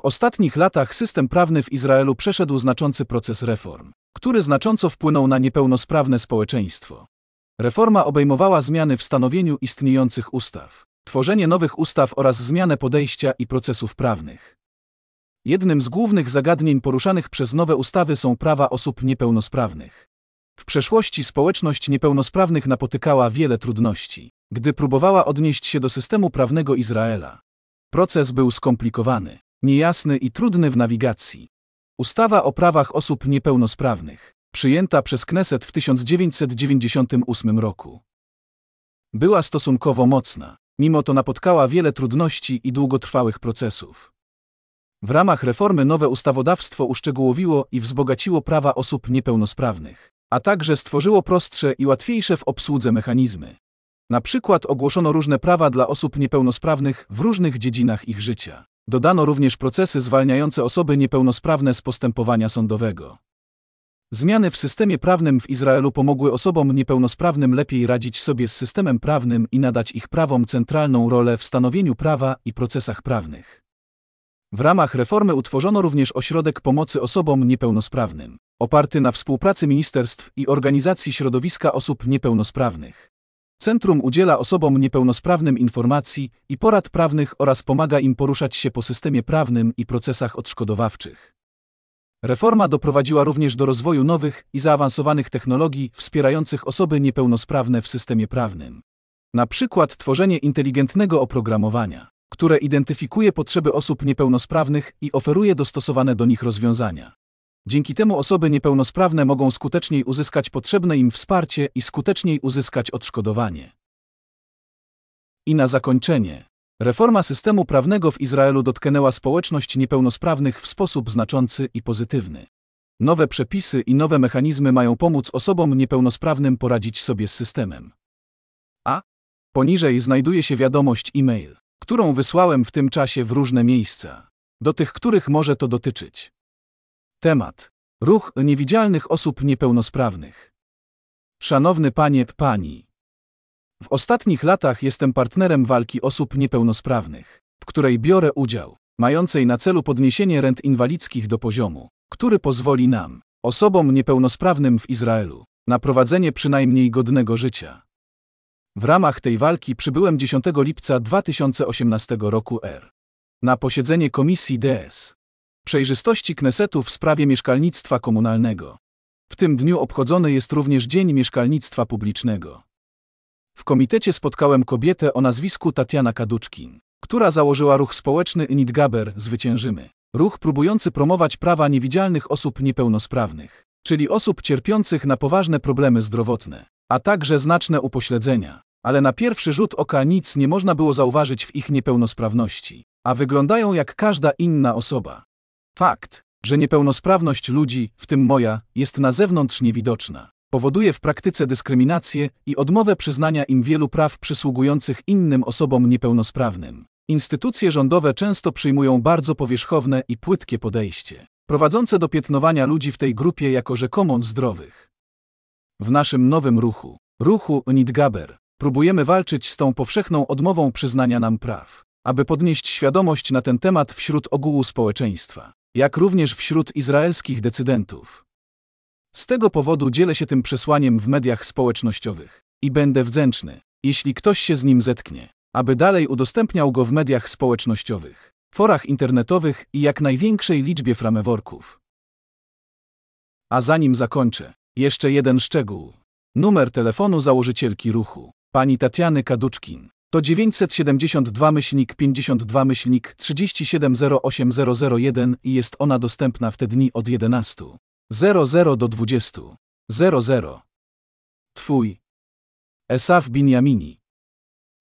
W ostatnich latach system prawny w Izraelu przeszedł znaczący proces reform, który znacząco wpłynął na niepełnosprawne społeczeństwo. Reforma obejmowała zmiany w stanowieniu istniejących ustaw, tworzenie nowych ustaw oraz zmianę podejścia i procesów prawnych. Jednym z głównych zagadnień poruszanych przez nowe ustawy są prawa osób niepełnosprawnych. W przeszłości społeczność niepełnosprawnych napotykała wiele trudności, gdy próbowała odnieść się do systemu prawnego Izraela. Proces był skomplikowany, niejasny i trudny w nawigacji. Ustawa o prawach osób niepełnosprawnych, przyjęta przez Kneset w 1998 roku, była stosunkowo mocna, mimo to napotkała wiele trudności i długotrwałych procesów. W ramach reformy nowe ustawodawstwo uszczegółowiło i wzbogaciło prawa osób niepełnosprawnych, a także stworzyło prostsze i łatwiejsze w obsłudze mechanizmy. Na przykład ogłoszono różne prawa dla osób niepełnosprawnych w różnych dziedzinach ich życia. Dodano również procesy zwalniające osoby niepełnosprawne z postępowania sądowego. Zmiany w systemie prawnym w Izraelu pomogły osobom niepełnosprawnym lepiej radzić sobie z systemem prawnym i nadać ich prawom centralną rolę w stanowieniu prawa i procesach prawnych. W ramach reformy utworzono również ośrodek pomocy osobom niepełnosprawnym, oparty na współpracy ministerstw i organizacji środowiska osób niepełnosprawnych. Centrum udziela osobom niepełnosprawnym informacji i porad prawnych oraz pomaga im poruszać się po systemie prawnym i procesach odszkodowawczych. Reforma doprowadziła również do rozwoju nowych i zaawansowanych technologii wspierających osoby niepełnosprawne w systemie prawnym. Na przykład tworzenie inteligentnego oprogramowania, które identyfikuje potrzeby osób niepełnosprawnych i oferuje dostosowane do nich rozwiązania. Dzięki temu osoby niepełnosprawne mogą skuteczniej uzyskać potrzebne im wsparcie i skuteczniej uzyskać odszkodowanie. I na zakończenie. Reforma systemu prawnego w Izraelu dotknęła społeczność niepełnosprawnych w sposób znaczący i pozytywny. Nowe przepisy i nowe mechanizmy mają pomóc osobom niepełnosprawnym poradzić sobie z systemem. A poniżej znajduje się wiadomość e-mail, którą wysłałem w tym czasie w różne miejsca, do tych, których może to dotyczyć. Temat: Ruch niewidzialnych osób niepełnosprawnych. Szanowny panie, pani. W ostatnich latach jestem partnerem walki osób niepełnosprawnych, w której biorę udział, mającej na celu podniesienie rent inwalidzkich do poziomu, który pozwoli nam, osobom niepełnosprawnym w Izraelu, na prowadzenie przynajmniej godnego życia. W ramach tej walki przybyłem 10 lipca 2018 roku R. na posiedzenie Komisji DS przejrzystości Knesetu w sprawie mieszkalnictwa komunalnego. W tym dniu obchodzony jest również Dzień Mieszkalnictwa Publicznego. W komitecie spotkałem kobietę o nazwisku Tatiana Kaduczkin, która założyła ruch społeczny Nidgaber Zwyciężymy. Ruch próbujący promować prawa niewidzialnych osób niepełnosprawnych, czyli osób cierpiących na poważne problemy zdrowotne, a także znaczne upośledzenia. Ale na pierwszy rzut oka nic nie można było zauważyć w ich niepełnosprawności, a wyglądają jak każda inna osoba. Fakt, że niepełnosprawność ludzi, w tym moja, jest na zewnątrz niewidoczna, powoduje w praktyce dyskryminację i odmowę przyznania im wielu praw przysługujących innym osobom niepełnosprawnym. Instytucje rządowe często przyjmują bardzo powierzchowne i płytkie podejście, prowadzące do piętnowania ludzi w tej grupie jako rzekomo zdrowych. W naszym nowym ruchu, ruchu Nidgaber, próbujemy walczyć z tą powszechną odmową przyznania nam praw, aby podnieść świadomość na ten temat wśród ogółu społeczeństwa jak również wśród izraelskich decydentów. Z tego powodu dzielę się tym przesłaniem w mediach społecznościowych i będę wdzięczny, jeśli ktoś się z nim zetknie, aby dalej udostępniał go w mediach społecznościowych, forach internetowych i jak największej liczbie frameworków. A zanim zakończę, jeszcze jeden szczegół. Numer telefonu założycielki ruchu, pani Tatiany Kaduczkin, to 972 myślnik 52 myślnik 3708001 i jest ona dostępna w te dni od 11. 00 do 20. 00. Twój. Esaf Binjamini.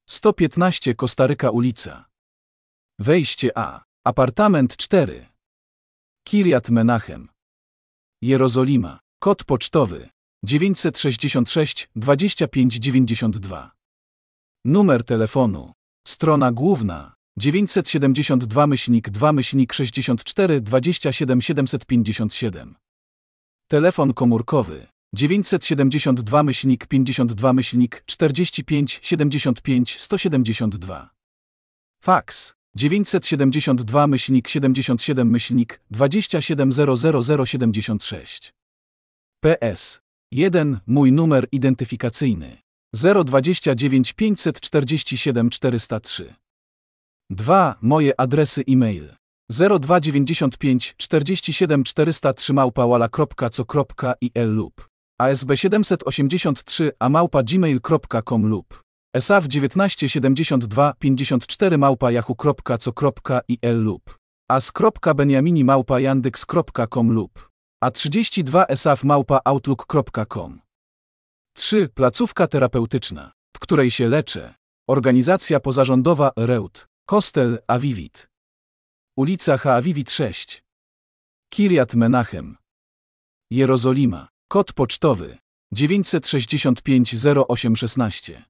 115 Kostaryka ulica. Wejście A. Apartament 4. Kiriat Menachem. Jerozolima. Kod pocztowy 966 2592. Numer telefonu. Strona główna 972 myślnik 2 myślnik 64 27 757. Telefon komórkowy 972 myślnik 52 myślnik 45 75 172. Faks 972 myślnik 77 myślnik 2700076. PS. 1. Mój numer identyfikacyjny. 029 547 403. 2. Moje adresy e-mail. 0295 47 403 małpałala.co.il lub ASB 783 a małpa gmail.com lub ESAW 1972 54 małpa yahoo.co.il lub as.beniamini małpa yandex.com lub a32 esaw małpa outlook.com 3. Placówka terapeutyczna, w której się leczę. Organizacja pozarządowa Reut. Hostel Avivit. Ulica Haavivit 6. Kiriat Menachem. Jerozolima. Kod pocztowy 965 0816.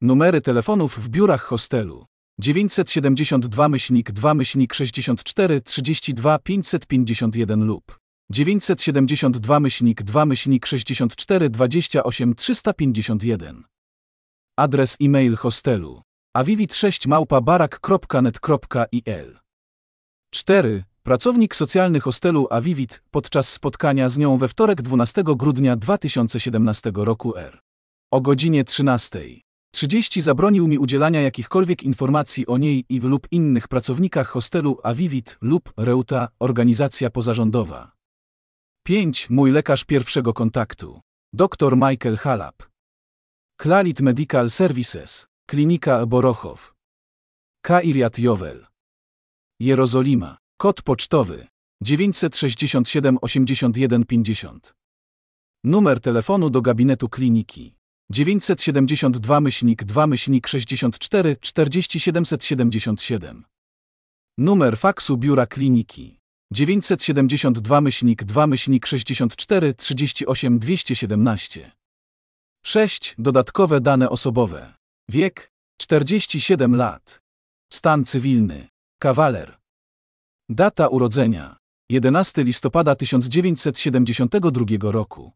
Numery telefonów w biurach hostelu 972 myślnik 2 myślnik 64 32 551 lub 972 myślnik 2 myślnik 64 28 351. Adres e-mail hostelu avivit6 małpa barak.net.il 4. Pracownik socjalny hostelu Avivit podczas spotkania z nią we wtorek 12 grudnia 2017 roku R. O godzinie 13.30 zabronił mi udzielania jakichkolwiek informacji o niej i lub innych pracownikach hostelu Avivit lub Reuta, organizacja pozarządowa. 5. Mój lekarz pierwszego kontaktu. Dr Michael Halap. Klalit Medical Services. Klinika Borochow. Kairiat Jovel. Jerozolima. Kod pocztowy 967 81 50. Numer telefonu do gabinetu kliniki 972 myślnik 2 myślnik 64 40 777. Numer faksu biura kliniki 972 myślnik 2 myślnik 64 38 217. 6. Dodatkowe dane osobowe. Wiek 47 lat. Stan cywilny. Kawaler. Data urodzenia 11 listopada 1972 roku.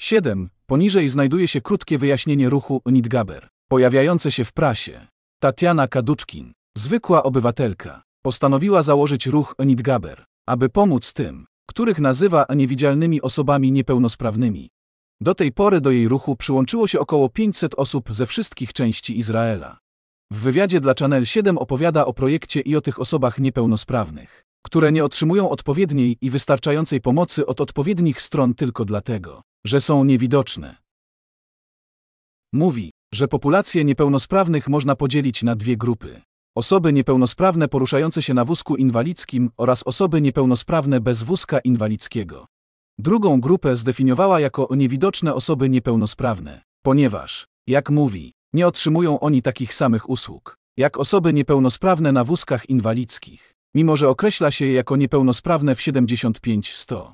7. Poniżej znajduje się krótkie wyjaśnienie ruchu Nidgaber, pojawiające się w prasie. Tatiana Kaduczkin, zwykła obywatelka, postanowiła założyć ruch Nidgaber, aby pomóc tym, których nazywa niewidzialnymi osobami niepełnosprawnymi. Do tej pory do jej ruchu przyłączyło się około 500 osób ze wszystkich części Izraela. W wywiadzie dla Channel 7 opowiada o projekcie i o tych osobach niepełnosprawnych, które nie otrzymują odpowiedniej i wystarczającej pomocy od odpowiednich stron tylko dlatego, że są niewidoczne. Mówi, że populację niepełnosprawnych można podzielić na dwie grupy. Osoby niepełnosprawne poruszające się na wózku inwalidzkim oraz osoby niepełnosprawne bez wózka inwalidzkiego. Drugą grupę zdefiniowała jako niewidoczne osoby niepełnosprawne, ponieważ, jak mówi, nie otrzymują oni takich samych usług, jak osoby niepełnosprawne na wózkach inwalidzkich, mimo że określa się je jako niepełnosprawne w 75-100.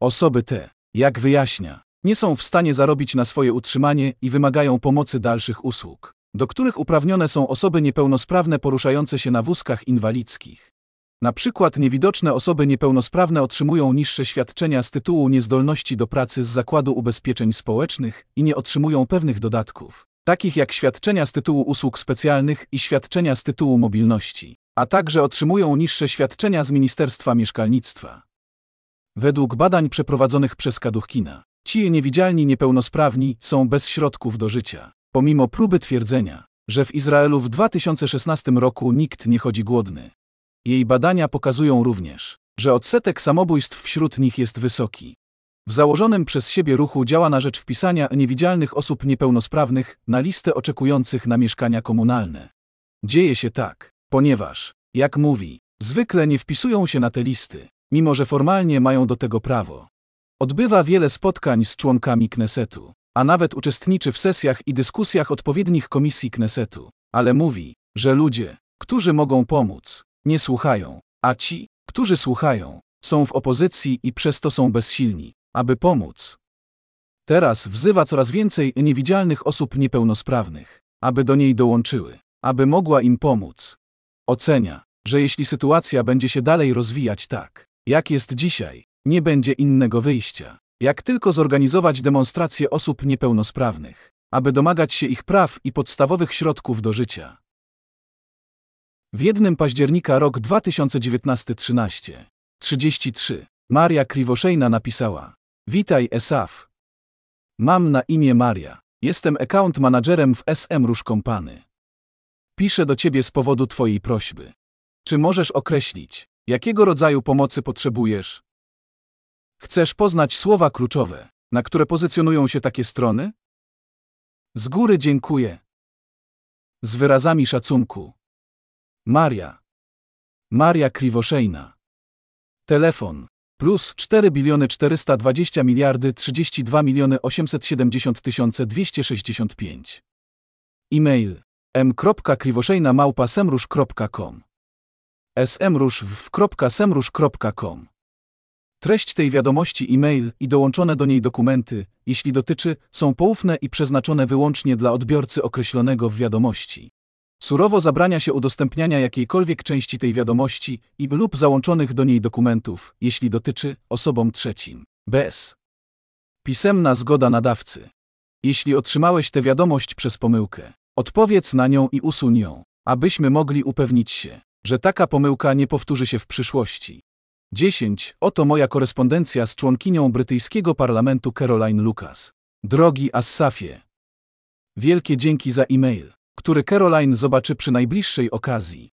Osoby te, jak wyjaśnia, nie są w stanie zarobić na swoje utrzymanie i wymagają pomocy dalszych usług, do których uprawnione są osoby niepełnosprawne poruszające się na wózkach inwalidzkich. Na przykład niewidoczne osoby niepełnosprawne otrzymują niższe świadczenia z tytułu niezdolności do pracy z Zakładu Ubezpieczeń Społecznych i nie otrzymują pewnych dodatków, takich jak świadczenia z tytułu usług specjalnych i świadczenia z tytułu mobilności, a także otrzymują niższe świadczenia z Ministerstwa Mieszkalnictwa. Według badań przeprowadzonych przez Kaduchkina, ci niewidzialni niepełnosprawni są bez środków do życia, pomimo próby twierdzenia, że w Izraelu w 2016 roku nikt nie chodzi głodny. Jej badania pokazują również, że odsetek samobójstw wśród nich jest wysoki. W założonym przez siebie ruchu działa na rzecz wpisania niewidzialnych osób niepełnosprawnych na listę oczekujących na mieszkania komunalne. Dzieje się tak, ponieważ, jak mówi, zwykle nie wpisują się na te listy, mimo że formalnie mają do tego prawo. Odbywa wiele spotkań z członkami Knesetu, a nawet uczestniczy w sesjach i dyskusjach odpowiednich komisji Knesetu, ale mówi, że ludzie, którzy mogą pomóc, nie słuchają, a ci, którzy słuchają, są w opozycji i przez to są bezsilni, aby pomóc. Teraz wzywa coraz więcej niewidzialnych osób niepełnosprawnych, aby do niej dołączyły, aby mogła im pomóc. Ocenia, że jeśli sytuacja będzie się dalej rozwijać tak, jak jest dzisiaj, nie będzie innego wyjścia, jak tylko zorganizować demonstracje osób niepełnosprawnych, aby domagać się ich praw i podstawowych środków do życia. W jednym października rok 2019 13. 33. Maria Kriwoszejna napisała. Witaj Esaf. Mam na imię Maria. Jestem account managerem w SM Róż Kompany. Piszę do ciebie z powodu twojej prośby. Czy możesz określić, jakiego rodzaju pomocy potrzebujesz? Chcesz poznać słowa kluczowe, na które pozycjonują się takie strony? Z góry dziękuję. Z wyrazami szacunku. Maria. Maria Kriwoszejna. Telefon. Plus 4 biliony 420 miliardy 32 miliony 870 tysiące 265. E-mail m.kriwoszejna małpa semrusz.com smrusz.semrusz.com Treść tej wiadomości e-mail i dołączone do niej dokumenty, jeśli dotyczy, są poufne i przeznaczone wyłącznie dla odbiorcy określonego w wiadomości. Surowo zabrania się udostępniania jakiejkolwiek części tej wiadomości i lub załączonych do niej dokumentów, jeśli dotyczy osobom trzecim. Bez. Pisemna zgoda nadawcy. Jeśli otrzymałeś tę wiadomość przez pomyłkę, odpowiedz na nią i usuń ją, abyśmy mogli upewnić się, że taka pomyłka nie powtórzy się w przyszłości. 10. Oto moja korespondencja z członkinią brytyjskiego parlamentu Caroline Lucas. Drogi Assafie. Wielkie dzięki za e-mail, który Caroline zobaczy przy najbliższej okazji.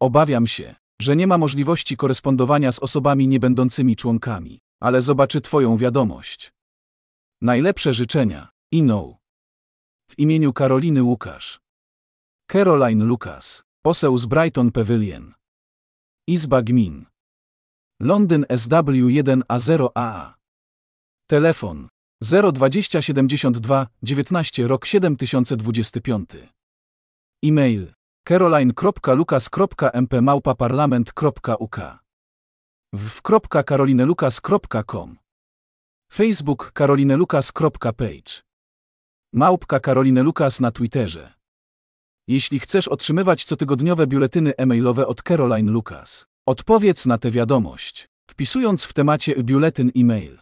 Obawiam się, że nie ma możliwości korespondowania z osobami niebędącymi członkami, ale zobaczy Twoją wiadomość. Najlepsze życzenia, Ino. W imieniu Karoliny Łukasz. Caroline Lucas, poseł z Brighton Pavilion. Izba Gmin. Londyn SW1A0AA. Telefon 02072 19 rok 7025. E-mail caroline.lucas.mpmałpaparlament.uk w.karolinelukas.com Facebook karolinelukas.page Małpka Karoline Lukas na Twitterze. Jeśli chcesz otrzymywać cotygodniowe biuletyny e-mailowe od Caroline Lucas, odpowiedz na tę wiadomość, wpisując w temacie biuletyn e-mail.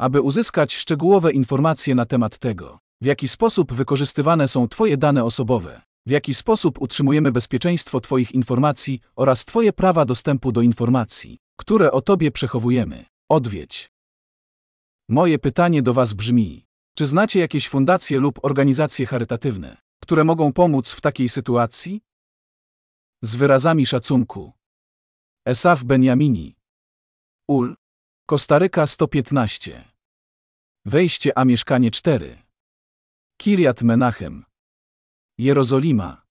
Aby uzyskać szczegółowe informacje na temat tego, w jaki sposób wykorzystywane są Twoje dane osobowe, w jaki sposób utrzymujemy bezpieczeństwo Twoich informacji oraz Twoje prawa dostępu do informacji, które o Tobie przechowujemy, odwiedź. Moje pytanie do Was brzmi: czy znacie jakieś fundacje lub organizacje charytatywne, które mogą pomóc w takiej sytuacji? Z wyrazami szacunku. Esaf Benjamini. Ul. Kostaryka 115. Wejście a mieszkanie 4. Kiriat Menachem. Jerozolima.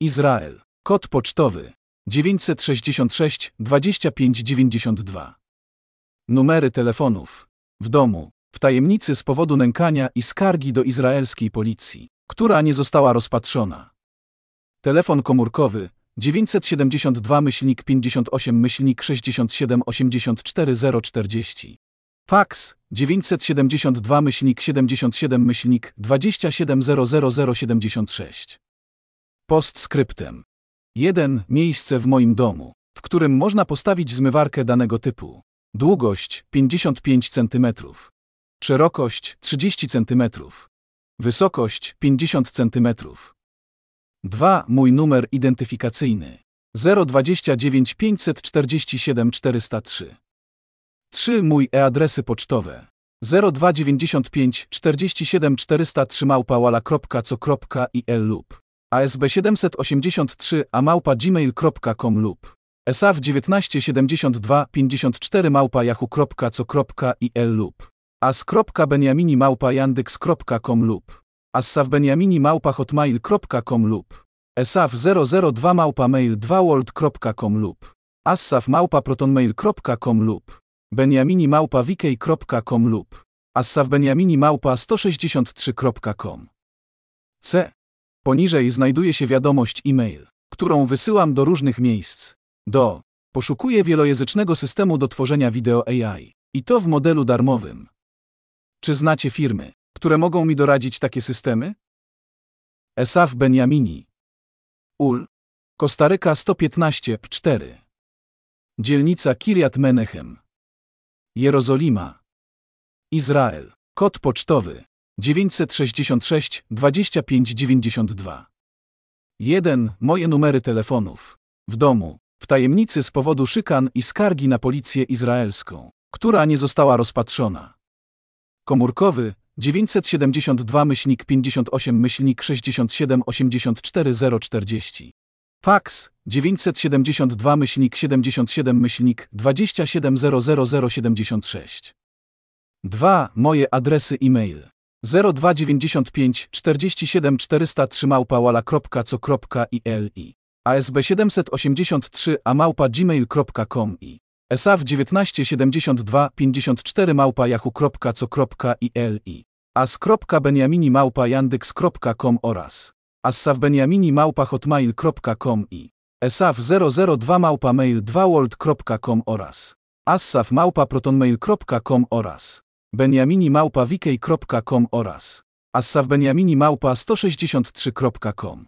Izrael. Kod pocztowy 966 2592. Numery telefonów. W domu. W tajemnicy z powodu nękania i skargi do izraelskiej policji, która nie została rozpatrzona. Telefon komórkowy 972 58 67 84 040. Fax 972 77 27 00076. Postscriptem. 1. Miejsce w moim domu, w którym można postawić zmywarkę danego typu. Długość 55 cm. Szerokość 30 cm. Wysokość 50 cm. 2. Mój numer identyfikacyjny 029 547 403. 3. Mój e-adresy pocztowe 0295 47 403 małpałala.co.il lub ASB 783 a małpa gmail.com lub ESAW 1972 54 małpa yahoo.co.il lub lub assawbeniamini małpa hotmail.com lub esaw 002 małpa mail 2world.com lub assaw małpa protonmail.com lub beniamini małpa wikej.com lub assawbeniamini małpa 163.com C. Poniżej znajduje się wiadomość e-mail, którą wysyłam do różnych miejsc. Do Poszukuję wielojęzycznego systemu do tworzenia wideo AI. I to w modelu darmowym. Czy znacie firmy, które mogą mi doradzić takie systemy? Esaf Benjamini. Ul. Kostaryka 115 4. Dzielnica Kiriat Menechem. Jerozolima. Izrael. Kod pocztowy 966 2592. 1. Moje numery telefonów. W domu. W tajemnicy z powodu szykan i skargi na policję izraelską, która nie została rozpatrzona. Komórkowy 972 myślnik 58 myślnik 67 84 040. Fax 972 myślnik 77 myślnik 27 00076. 2. Moje adresy e-mail. 0295 47 403 małpałala.co.il ASB 783 a małpa gmail.com i ESAW 1972 54 małpa yahoo.co.il i as.beniamini małpa yandex.com oraz. Assawbeniamini małpa hotmail.com i. Esaw 002 małpa mail 2world.com oraz. Assaw małpa protonmail.com oraz. Beniamini małpa wikej.com oraz. Assawbeniamini małpa 163.com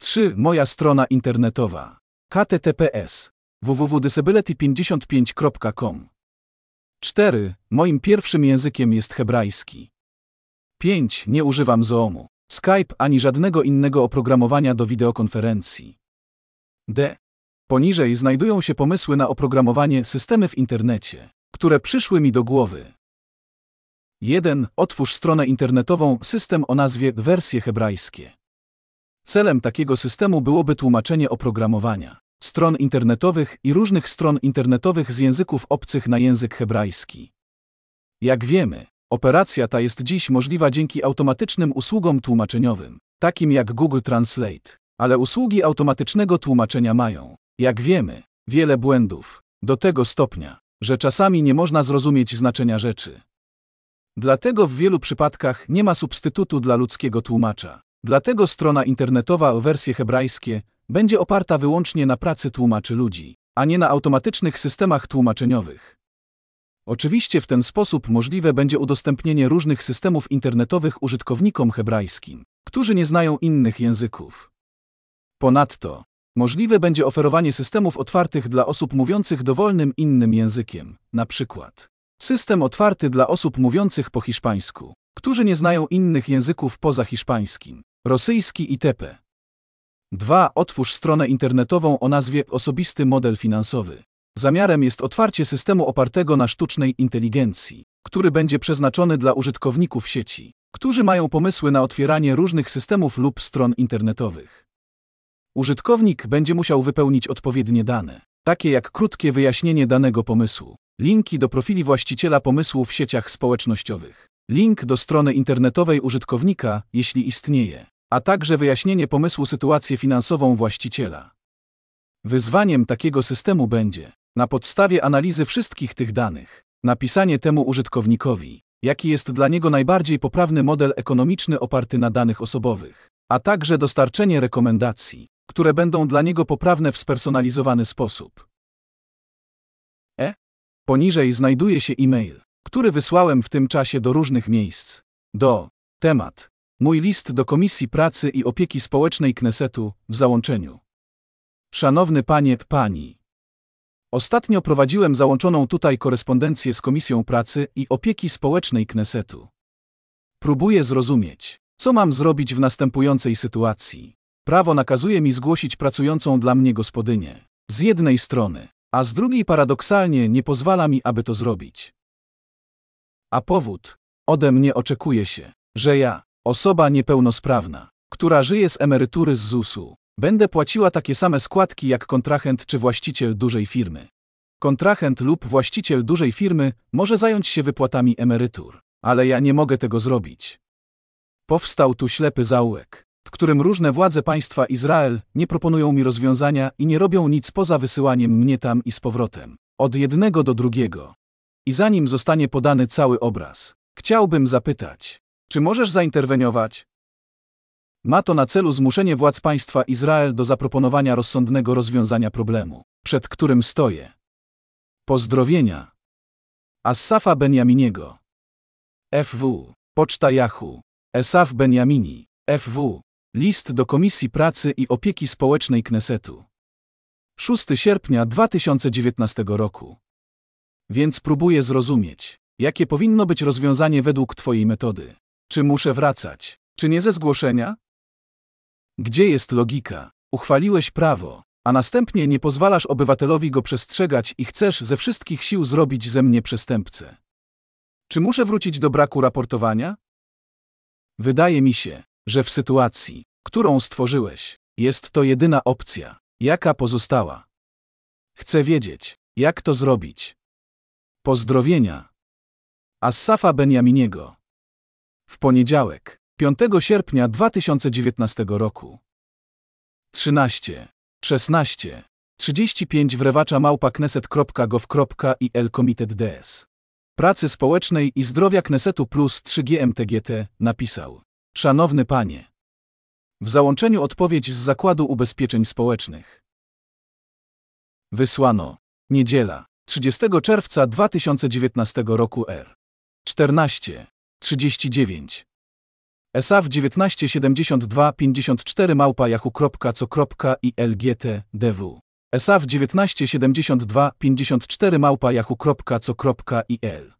3. Moja strona internetowa. Https www.disability55.com 4. Moim pierwszym językiem jest hebrajski. 5. Nie używam Zoomu, Skype ani żadnego innego oprogramowania do wideokonferencji. D. Poniżej znajdują się pomysły na oprogramowanie systemy w internecie, które przyszły mi do głowy. 1. Otwórz stronę internetową system o nazwie wersje hebrajskie. Celem takiego systemu byłoby tłumaczenie oprogramowania, stron internetowych i różnych stron internetowych z języków obcych na język hebrajski. Jak wiemy, operacja ta jest dziś możliwa dzięki automatycznym usługom tłumaczeniowym, takim jak Google Translate, ale usługi automatycznego tłumaczenia mają, jak wiemy, wiele błędów, do tego stopnia, że czasami nie można zrozumieć znaczenia rzeczy. Dlatego w wielu przypadkach nie ma substytutu dla ludzkiego tłumacza. Dlatego strona internetowa o wersje hebrajskie będzie oparta wyłącznie na pracy tłumaczy ludzi, a nie na automatycznych systemach tłumaczeniowych. Oczywiście w ten sposób możliwe będzie udostępnienie różnych systemów internetowych użytkownikom hebrajskim, którzy nie znają innych języków. Ponadto, możliwe będzie oferowanie systemów otwartych dla osób mówiących dowolnym innym językiem, na przykład system otwarty dla osób mówiących po hiszpańsku, którzy nie znają innych języków poza hiszpańskim, rosyjski itp. 2. Otwórz stronę internetową o nazwie Osobisty model finansowy. Zamiarem jest otwarcie systemu opartego na sztucznej inteligencji, który będzie przeznaczony dla użytkowników sieci, którzy mają pomysły na otwieranie różnych systemów lub stron internetowych. Użytkownik będzie musiał wypełnić odpowiednie dane, takie jak krótkie wyjaśnienie danego pomysłu, linki do profili właściciela pomysłu w sieciach społecznościowych, link do strony internetowej użytkownika, jeśli istnieje, a także wyjaśnienie pomysłu sytuację finansową właściciela. Wyzwaniem takiego systemu będzie, na podstawie analizy wszystkich tych danych, napisanie temu użytkownikowi, jaki jest dla niego najbardziej poprawny model ekonomiczny oparty na danych osobowych, a także dostarczenie rekomendacji, które będą dla niego poprawne w spersonalizowany sposób. E. Poniżej znajduje się e-mail, który wysłałem w tym czasie do różnych miejsc. Do temat. Mój list do Komisji Pracy i Opieki Społecznej Knesetu w załączeniu. Szanowny panie, pani. Ostatnio prowadziłem załączoną tutaj korespondencję z Komisją Pracy i Opieki Społecznej Knesetu. Próbuję zrozumieć, co mam zrobić w następującej sytuacji. Prawo nakazuje mi zgłosić pracującą dla mnie gospodynię. Z jednej strony, a z drugiej paradoksalnie nie pozwala mi, aby to zrobić. A powód? Ode mnie oczekuje się, że ja, osoba niepełnosprawna, która żyje z emerytury z ZUS-u, będę płaciła takie same składki jak kontrahent czy właściciel dużej firmy. Kontrahent lub właściciel dużej firmy może zająć się wypłatami emerytur, ale ja nie mogę tego zrobić. Powstał tu ślepy zaułek, w którym różne władze państwa Izrael nie proponują mi rozwiązania i nie robią nic poza wysyłaniem mnie tam i z powrotem, od jednego do drugiego. I zanim zostanie podany cały obraz, chciałbym zapytać, czy możesz zainterweniować? Ma to na celu zmuszenie władz państwa Izrael do zaproponowania rozsądnego rozwiązania problemu, przed którym stoję. Pozdrowienia. Assafa Benjaminiego. FW. Poczta Yahoo. Esaf Benjamini. FW. List do Komisji Pracy i Opieki Społecznej Knesetu. 6 sierpnia 2019 roku. Więc próbuję zrozumieć, jakie powinno być rozwiązanie według Twojej metody. Czy muszę wracać? Czy nie ze zgłoszenia? Gdzie jest logika? Uchwaliłeś prawo, a następnie nie pozwalasz obywatelowi go przestrzegać i chcesz ze wszystkich sił zrobić ze mnie przestępcę. Czy muszę wrócić do braku raportowania? Wydaje mi się, że w sytuacji, którą stworzyłeś, jest to jedyna opcja, jaka pozostała. Chcę wiedzieć, jak to zrobić. Pozdrowienia. Assafa Benjaminiego. W poniedziałek, 5 sierpnia 2019 roku. 13, 16, 35 wrewacza małpa kneset.gov.il Komitet DS. Pracy Społecznej i Zdrowia Knesetu plus 3 GMTGT napisał. Szanowny Panie. W załączeniu odpowiedź z Zakładu Ubezpieczeń Społecznych. Wysłano. Niedziela. 30 czerwca 2019 roku R. 14. 39. ESAW 1972 54 małpa yahoo.co.ilgt dw. ESAW 1972 54 małpa yahoo.co.il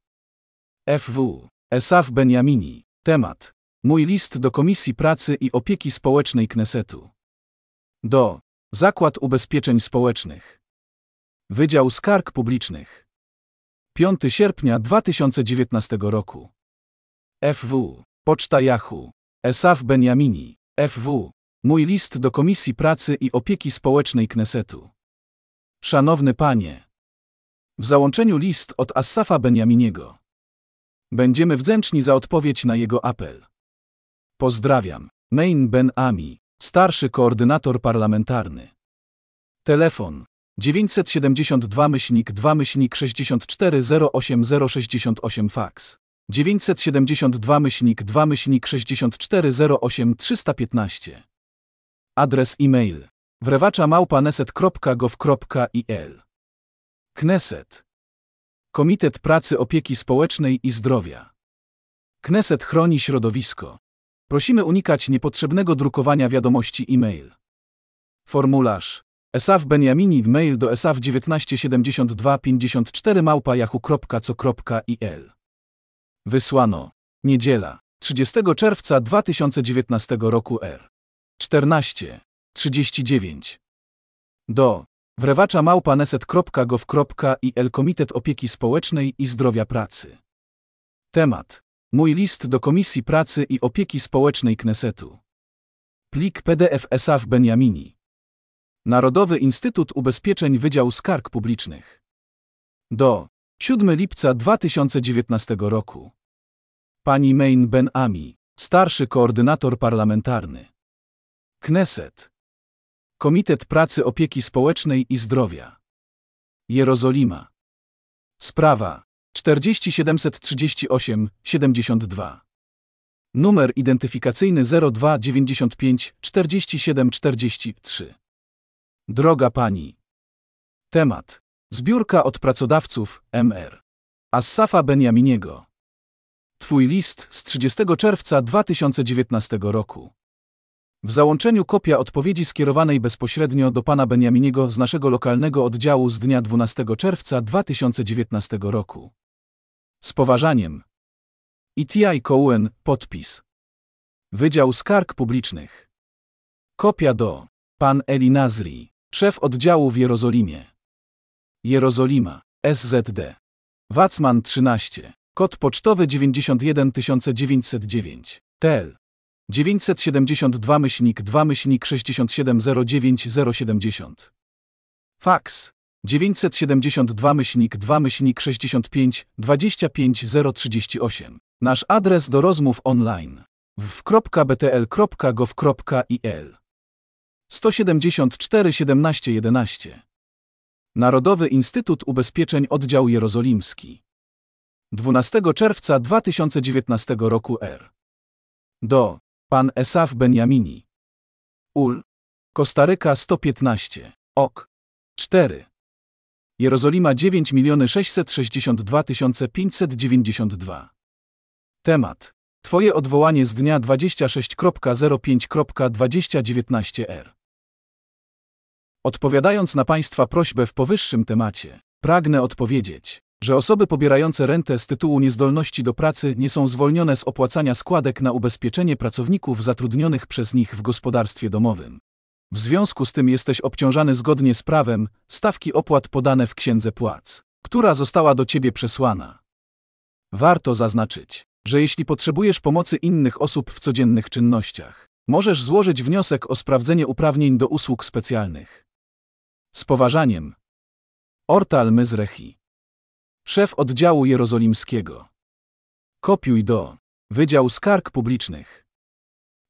FW. ESAW Beniamini. Temat. Mój list do Komisji Pracy i Opieki Społecznej Knesetu. Do. Zakład Ubezpieczeń Społecznych. Wydział Skarg Publicznych. 5 sierpnia 2019 roku. FW. Poczta Yahoo. Esaf Beniamini. FW. Mój list do Komisji Pracy i Opieki Społecznej Knesetu. Szanowny Panie. W załączeniu list od Assafa Beniaminiego. Będziemy wdzięczni za odpowiedź na jego apel. Pozdrawiam. Main Ben Ami, starszy koordynator parlamentarny. Telefon 972 myślnik 2 myślnik 64 08068 fax 972 myślnik 2 myślnik 64 08 315 Adres e-mail wrewacza małpaneset.gov.il Kneset. Komitet Pracy Opieki Społecznej i Zdrowia. Kneset chroni środowisko. Prosimy unikać niepotrzebnego drukowania wiadomości e-mail. Formularz Esaf Beniamini w mail do esaf 1972 54 małpa yahoo.co.il Wysłano. Niedziela. 30 czerwca 2019 roku R. 14. 39. Do. Wrewacza małpa neset.gov.il Komitet Opieki Społecznej i Zdrowia Pracy. Temat. Mój list do Komisji Pracy i Opieki Społecznej Knesetu. Plik PDF Esaf Beniamini. Narodowy Instytut Ubezpieczeń Wydział Skarg Publicznych. Do 7 lipca 2019 roku. Pani Main Ben Ami, starszy koordynator parlamentarny. Kneset. Komitet Pracy Opieki Społecznej i Zdrowia. Jerozolima. Sprawa 40738 72. Numer identyfikacyjny 0295 4743. Droga Pani. Temat. Zbiórka od pracodawców, MR. Assafa Beniaminiego. Twój list z 30 czerwca 2019 roku. W załączeniu kopia odpowiedzi skierowanej bezpośrednio do pana Beniaminiego z naszego lokalnego oddziału z dnia 12 czerwca 2019 roku. Z poważaniem. E.T.I. Cohen, podpis. Wydział Skarg Publicznych. Kopia do pan Eli Nazri, szef oddziału w Jerozolimie. Jerozolima, SZD. Wacman 13. Kod pocztowy 91909. TEL. 972 myślnik 2 myślnik 6709070. Fax. 972 myślnik 2 myślnik 65 25038. Nasz adres do rozmów online w.btl.gov.il 174 17 11 Narodowy Instytut Ubezpieczeń Oddział Jerozolimski 12 czerwca 2019 roku R. Do Pan Esaf Beniamini. Ul Kostaryka 115 Ok. 4 Jerozolima 9 662 592 Temat. Twoje odwołanie z dnia 26.05.2019r Odpowiadając na Państwa prośbę w powyższym temacie, pragnę odpowiedzieć, że osoby pobierające rentę z tytułu niezdolności do pracy nie są zwolnione z opłacania składek na ubezpieczenie pracowników zatrudnionych przez nich w gospodarstwie domowym. W związku z tym jesteś obciążany zgodnie z prawem stawki opłat podane w księdze płac, która została do ciebie przesłana. Warto zaznaczyć, że jeśli potrzebujesz pomocy innych osób w codziennych czynnościach, możesz złożyć wniosek o sprawdzenie uprawnień do usług specjalnych. Z poważaniem. Ortal Myzrechi. Szef oddziału jerozolimskiego. Kopiuj do. Wydział Skarg Publicznych.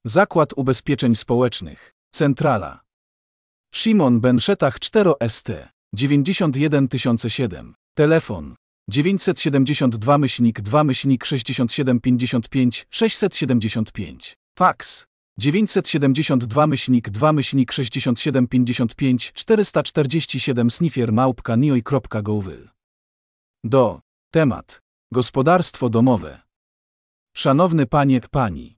Zakład Ubezpieczeń Społecznych. Centrala. Szymon Benszetach 4 ST. 91007. Telefon 972 myślnik 2 myślnik 6755 675. Fax 972 myślnik 2 myślnik 6755 447 sniffier małpka nioj.gowyl. Do. Temat. Gospodarstwo domowe. Szanowny panie, pani.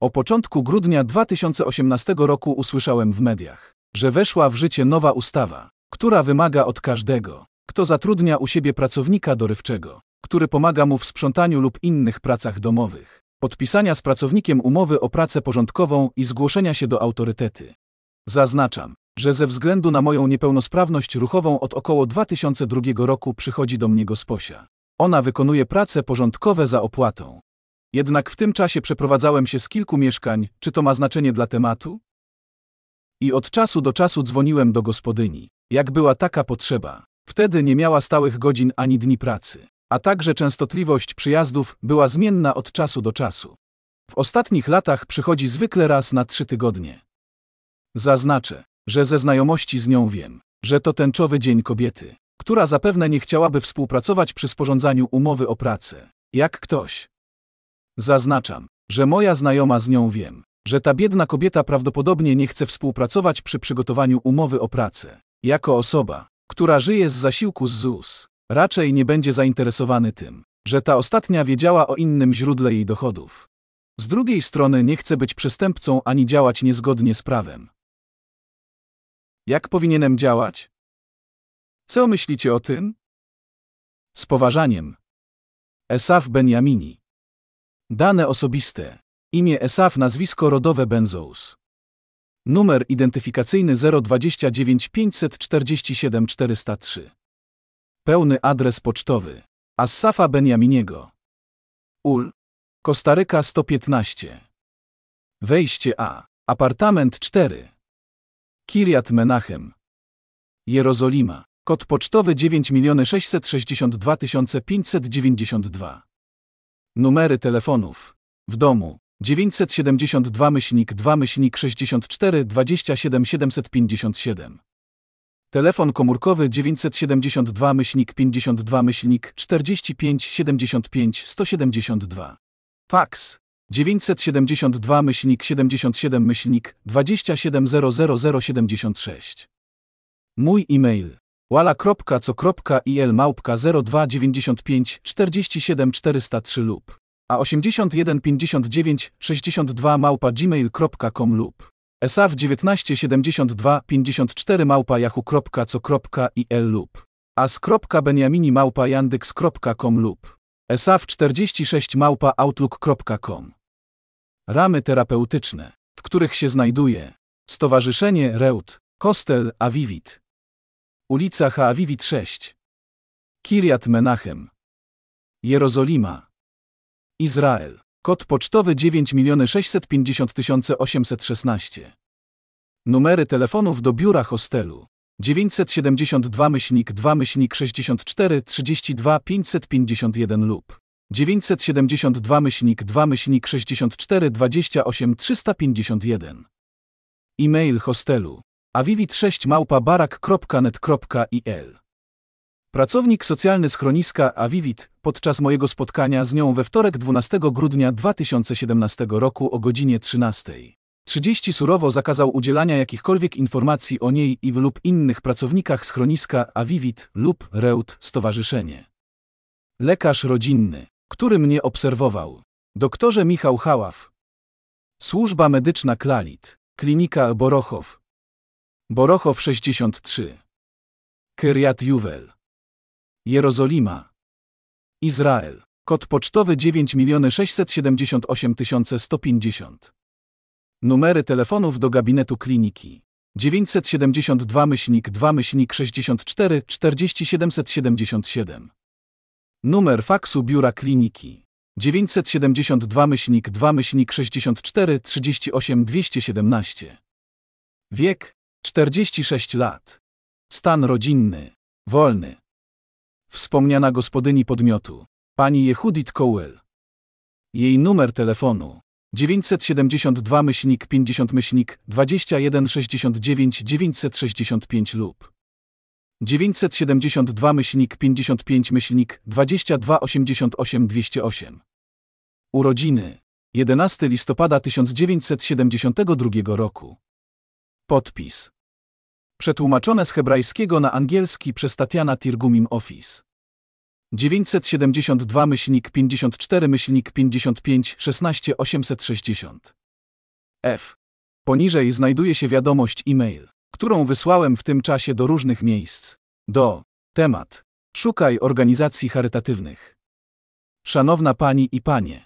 O początku grudnia 2018 roku usłyszałem w mediach, że weszła w życie nowa ustawa, która wymaga od każdego, kto zatrudnia u siebie pracownika dorywczego, który pomaga mu w sprzątaniu lub innych pracach domowych, podpisania z pracownikiem umowy o pracę porządkową i zgłoszenia się do autorytety. Zaznaczam, że ze względu na moją niepełnosprawność ruchową od około 2002 roku przychodzi do mnie gosposia. Ona wykonuje prace porządkowe za opłatą. Jednak w tym czasie przeprowadzałem się z kilku mieszkań, czy to ma znaczenie dla tematu? I od czasu do czasu dzwoniłem do gospodyni, jak była taka potrzeba. Wtedy nie miała stałych godzin ani dni pracy, a także częstotliwość przyjazdów była zmienna od czasu do czasu. W ostatnich latach przychodzi zwykle raz na trzy tygodnie. Zaznaczę, że ze znajomości z nią wiem, że to tęczowy dzień kobiety, która zapewne nie chciałaby współpracować przy sporządzaniu umowy o pracę, jak ktoś. Zaznaczam, że moja znajoma z nią wiem, że ta biedna kobieta prawdopodobnie nie chce współpracować przy przygotowaniu umowy o pracę. Jako osoba, która żyje z zasiłku z ZUS, raczej nie będzie zainteresowany tym, że ta ostatnia wiedziała o innym źródle jej dochodów. Z drugiej strony nie chce być przestępcą ani działać niezgodnie z prawem. Jak powinienem działać? Co myślicie o tym? Z poważaniem. Esaf Benjamini. Dane osobiste. Imię Esaf, nazwisko rodowe Benzous. Numer identyfikacyjny 029 547 403. Pełny adres pocztowy. Assafa Benjaminiego. Ul. Kostaryka 115. Wejście A. Apartament 4. Kiriat Menachem. Jerozolima. Kod pocztowy 9 662 592. Numery telefonów. W domu 972 myślnik 2 myślnik 64 27 757. Telefon komórkowy 972 myślnik 52 myślnik 45 75 172. Fax 972 myślnik 77 myślnik 2700076. Mój e-mail wala.co.il małpka 0295 47 403 lub a 8159 62 małpa gmail.com lub esaf 1972 54 małpa yahoo.co.il lub as.benjamini małpa yandex.com lub esaf 46 małpa outlook.com Ramy terapeutyczne, w których się znajduje Stowarzyszenie Reut, Kostel Avivit, ulica Haavivit 6, Kiriat Menachem, Jerozolima, Izrael. Kod pocztowy 9 650 816. Numery telefonów do biura hostelu. 972 myślnik 2 myślnik 64 32 551 lub 972 myślnik 2 myślnik 64 28 351. E-mail hostelu avivit6 małpa barak.net.il Pracownik socjalny schroniska Avivit podczas mojego spotkania z nią we wtorek 12 grudnia 2017 roku o godzinie 13. 30 surowo zakazał udzielania jakichkolwiek informacji o niej i lub innych pracownikach schroniska Avivit lub Reut Stowarzyszenie. Lekarz rodzinny, który mnie obserwował. Doktorze Michał Haław. Służba medyczna Klalit. Klinika Borochow. Borochow 63. Kyriat Juwel. Jerozolima. Izrael. Kod pocztowy 9 678 150. Numery telefonów do gabinetu kliniki. 972 myślnik 2 myślnik 64 40 777. Numer faksu biura kliniki. 972 myślnik 2 myślnik 64 38 217. Wiek 46 lat. Stan rodzinny. Wolny. Wspomniana gospodyni podmiotu. Pani Jehudit Cowell. Jej numer telefonu 972 myślnik 50 myślnik 21 69 965 lub 972 myślnik 55 myślnik 22 88 208. Urodziny 11 listopada 1972 roku. Podpis. Przetłumaczone z hebrajskiego na angielski przez Tatiana Tirgumim Office. 972 myślnik 54 myślnik 55 16 860. F. Poniżej znajduje się wiadomość e-mail, którą wysłałem w tym czasie do różnych miejsc. Do. Temat. Szukaj organizacji charytatywnych. Szanowna Pani i Panie.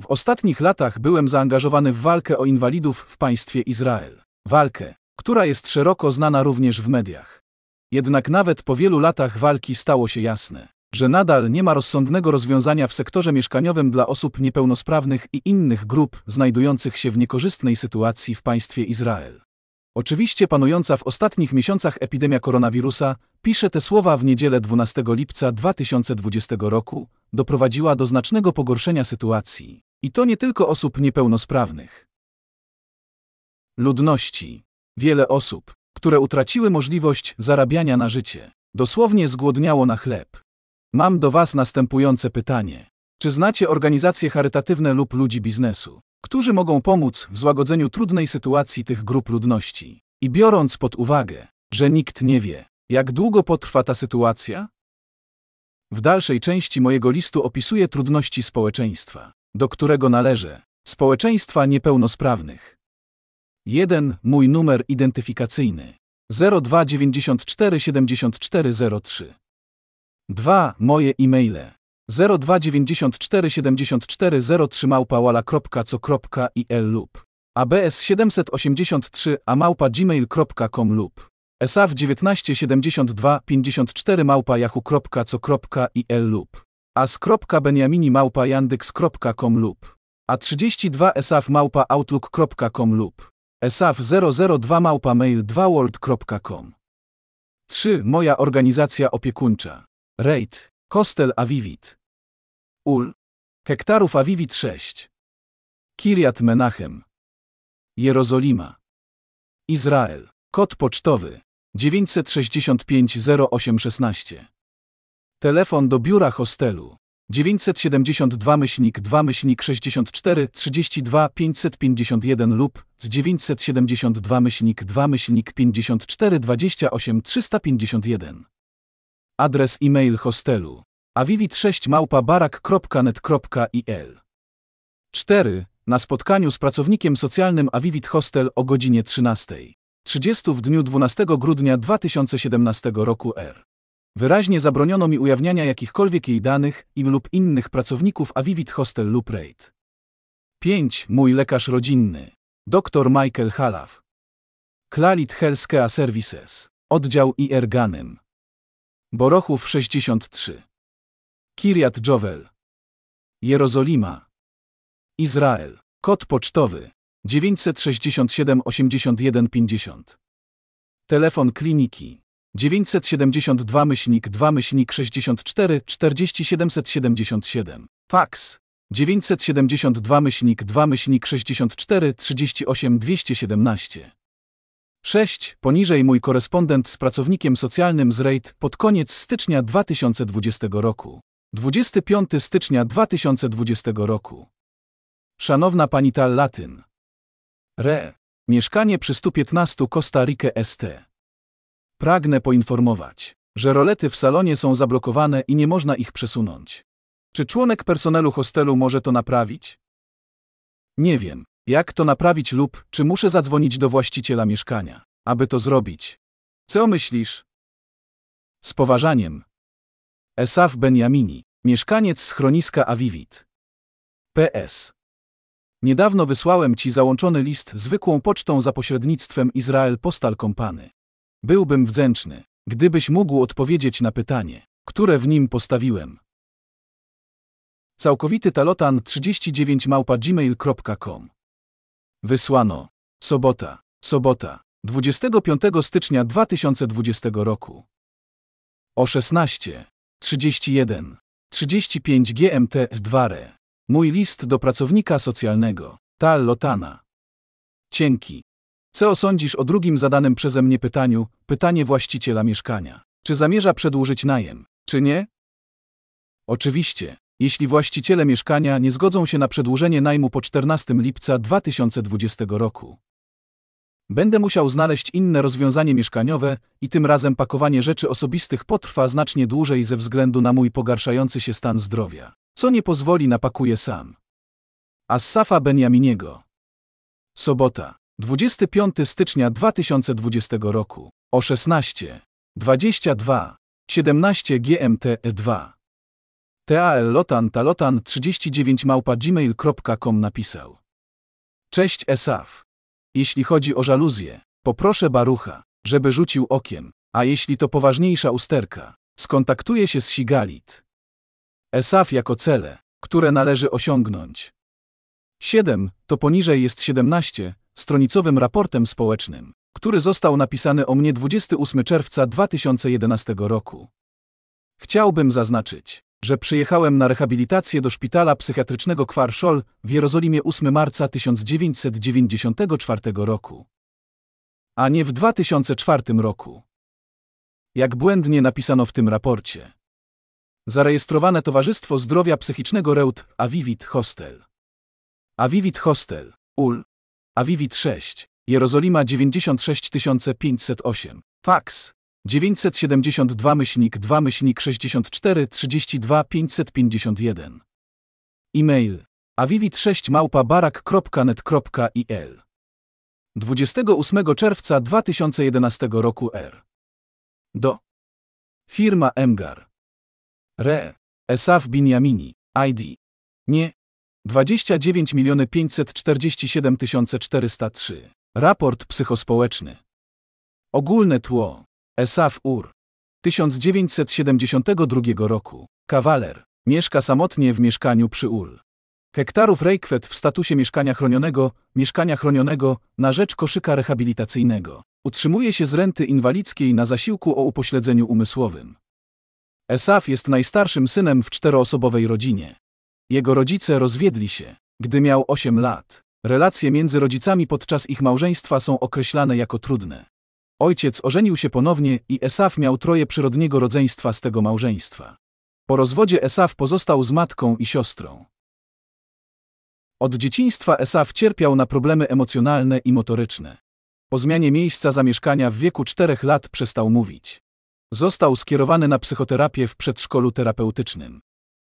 W ostatnich latach byłem zaangażowany w walkę o inwalidów w państwie Izrael. Walkę, która jest szeroko znana również w mediach. Jednak nawet po wielu latach walki stało się jasne, że nadal nie ma rozsądnego rozwiązania w sektorze mieszkaniowym dla osób niepełnosprawnych i innych grup znajdujących się w niekorzystnej sytuacji w państwie Izrael. Oczywiście panująca w ostatnich miesiącach epidemia koronawirusa, pisze te słowa w niedzielę 12 lipca 2020 roku, doprowadziła do znacznego pogorszenia sytuacji. I to nie tylko osób niepełnosprawnych. Ludności. Wiele osób, które utraciły możliwość zarabiania na życie, dosłownie zgłodniało na chleb. Mam do Was następujące pytanie. Czy znacie organizacje charytatywne lub ludzi biznesu, którzy mogą pomóc w złagodzeniu trudnej sytuacji tych grup ludności? I biorąc pod uwagę, że nikt nie wie, jak długo potrwa ta sytuacja? W dalszej części mojego listu opisuję trudności społeczeństwa, do którego należę, społeczeństwa niepełnosprawnych. 1. Mój numer identyfikacyjny 0294 7403 2. Moje e-maile 0294 7403 małpałala.co.il lub abs783 a małpa gmail.com lub esaf 1972 54 małpa yahoo.co.il lub as.beniamini małpa yandyx.com lub a32 esaf małpa outlook.com lub esaf 002 małpa mail 2world.com 3. Moja organizacja opiekuńcza. Rejt, Kostel Avivit. Ul. Hektarów Avivit 6. Kiriat Menachem. Jerozolima. Izrael. Kod pocztowy 965 0816. Telefon do biura hostelu 972 myślnik 2 myślnik 64 32 551 lub z 972 myślnik 2 myślnik 54 28 351. Adres e-mail hostelu avivit6 małpa barak.net.il 4. Na spotkaniu z pracownikiem socjalnym Avivit Hostel o godzinie 13. 30 w dniu 12 grudnia 2017 roku R. Wyraźnie zabroniono mi ujawniania jakichkolwiek jej danych im lub innych pracowników Avivit Hostel lub RAID. 5. Mój lekarz rodzinny. Dr Michael Halaf. Klalit Healthcare Services. Oddział IR Ganem. Borochów 63. Kiriat Jovel. Jerozolima. Izrael. Kod pocztowy 967 81 50. Telefon kliniki 972 myślnik 2 myślnik 64 40 777. Fax 972 myślnik 2 myślnik 64 38 217. 6. Poniżej mój korespondent z pracownikiem socjalnym z RAID pod koniec stycznia 2020 roku. 25 stycznia 2020 roku. Szanowna pani Tal Latyn. Re. Mieszkanie przy 115 Costa Rica ST. Pragnę poinformować, że rolety w salonie są zablokowane i nie można ich przesunąć. Czy członek personelu hostelu może to naprawić? Nie wiem, jak to naprawić lub czy muszę zadzwonić do właściciela mieszkania, aby to zrobić. Co myślisz? Z poważaniem. Esaf Benjamini, mieszkaniec schroniska Avivit. PS. Niedawno wysłałem ci załączony list zwykłą pocztą za pośrednictwem Izrael Postal Company. Byłbym wdzięczny, gdybyś mógł odpowiedzieć na pytanie, które w nim postawiłem. Całkowity talotan 39 małpa gmail.com Wysłano. Sobota. Sobota. 25 stycznia 2020 roku. O 16. 31. 35 GMT 2 re. Mój list do pracownika socjalnego. Tal Lotana. Cienki. Co sądzisz o drugim zadanym przeze mnie pytaniu, pytanie właściciela mieszkania? Czy zamierza przedłużyć najem, czy nie? Oczywiście, jeśli właściciele mieszkania nie zgodzą się na przedłużenie najmu po 14 lipca 2020 roku. Będę musiał znaleźć inne rozwiązanie mieszkaniowe i tym razem pakowanie rzeczy osobistych potrwa znacznie dłużej ze względu na mój pogarszający się stan zdrowia, co nie pozwoli na pakuję sam. Assafa Benjaminiego. Sobota, 25 stycznia 2020 roku, o 16, 22, 17 GMT 2. TAL Lotan Talotan 39 małpa gmail.com napisał. Cześć Esaf. Jeśli chodzi o żaluzję, poproszę Barucha, żeby rzucił okiem, a jeśli to poważniejsza usterka, skontaktuje się z Sigalit. Esaf jako cele, które należy osiągnąć. 7. To poniżej jest 17, stronicowym raportem społecznym, który został napisany o mnie 28 czerwca 2011 roku. Chciałbym zaznaczyć, że przyjechałem na rehabilitację do szpitala psychiatrycznego Kwarszol w Jerozolimie 8 marca 1994 roku, a nie w 2004 roku. Jak błędnie napisano w tym raporcie. Zarejestrowane Towarzystwo Zdrowia Psychicznego Reut Avivit Hostel. Avivit Hostel, UL, Avivit 6, Jerozolima 96508, fax 972 myślnik 2 myślnik 64 32 551. E-mail avivit6 małpa barak.net.il 28 czerwca 2011 roku R. Do. Firma Emgar. Re. Esaf Binjamini. ID. Nie. 29 547 403. Raport psychospołeczny. Ogólne tło. Esaf Ur. 1972 roku. Kawaler. Mieszka samotnie w mieszkaniu przy Ul. Hektarów Rejkwet w statusie mieszkania chronionego, mieszkania chronionego na rzecz koszyka rehabilitacyjnego. Utrzymuje się z renty inwalidzkiej na zasiłku o upośledzeniu umysłowym. Esaf jest najstarszym synem w czteroosobowej rodzinie. Jego rodzice rozwiedli się, gdy miał 8 lat. Relacje między rodzicami podczas ich małżeństwa są określane jako trudne. Ojciec ożenił się ponownie i Esaf miał troje przyrodniego rodzeństwa z tego małżeństwa. Po rozwodzie Esaf pozostał z matką i siostrą. Od dzieciństwa Esaf cierpiał na problemy emocjonalne i motoryczne. Po zmianie miejsca zamieszkania w wieku czterech lat przestał mówić. Został skierowany na psychoterapię w przedszkolu terapeutycznym.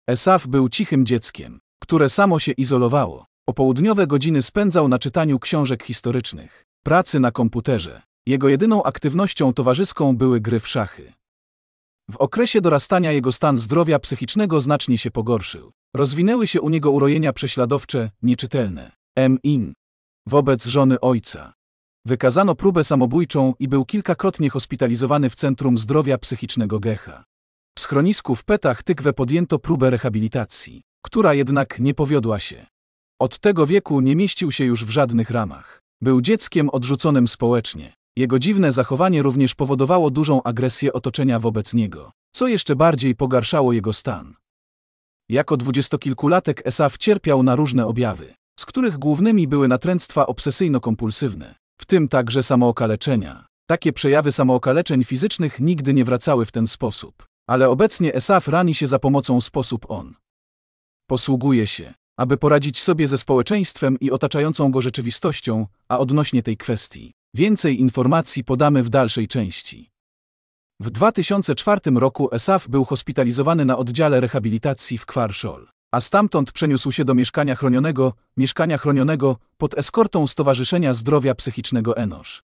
Esaf był cichym dzieckiem, które samo się izolowało. Popołudniowe godziny spędzał na czytaniu książek historycznych, pracy na komputerze. Jego jedyną aktywnością towarzyską były gry w szachy. W okresie dorastania jego stan zdrowia psychicznego znacznie się pogorszył. Rozwinęły się u niego urojenia prześladowcze, nieczytelne. M.in. Wobec żony ojca. Wykazano próbę samobójczą i był kilkakrotnie hospitalizowany w Centrum Zdrowia Psychicznego Gecha. W schronisku w Petach Tykwę podjęto próbę rehabilitacji, która jednak nie powiodła się. Od tego wieku nie mieścił się już w żadnych ramach. Był dzieckiem odrzuconym społecznie. Jego dziwne zachowanie również powodowało dużą agresję otoczenia wobec niego, co jeszcze bardziej pogarszało jego stan. Jako dwudziestokilkulatek Esaf cierpiał na różne objawy, z których głównymi były natręctwa obsesyjno-kompulsywne, w tym także samookaleczenia. Takie przejawy samookaleczeń fizycznych nigdy nie wracały w ten sposób, ale obecnie Esaf rani się za pomocą sposób on. Posługuje się, aby poradzić sobie ze społeczeństwem i otaczającą go rzeczywistością, a odnośnie tej kwestii. Więcej informacji podamy w dalszej części. W 2004 roku Esaf był hospitalizowany na oddziale rehabilitacji w Kwarszol, a stamtąd przeniósł się do mieszkania chronionego, mieszkania chronionego pod eskortą Stowarzyszenia Zdrowia Psychicznego Enosz.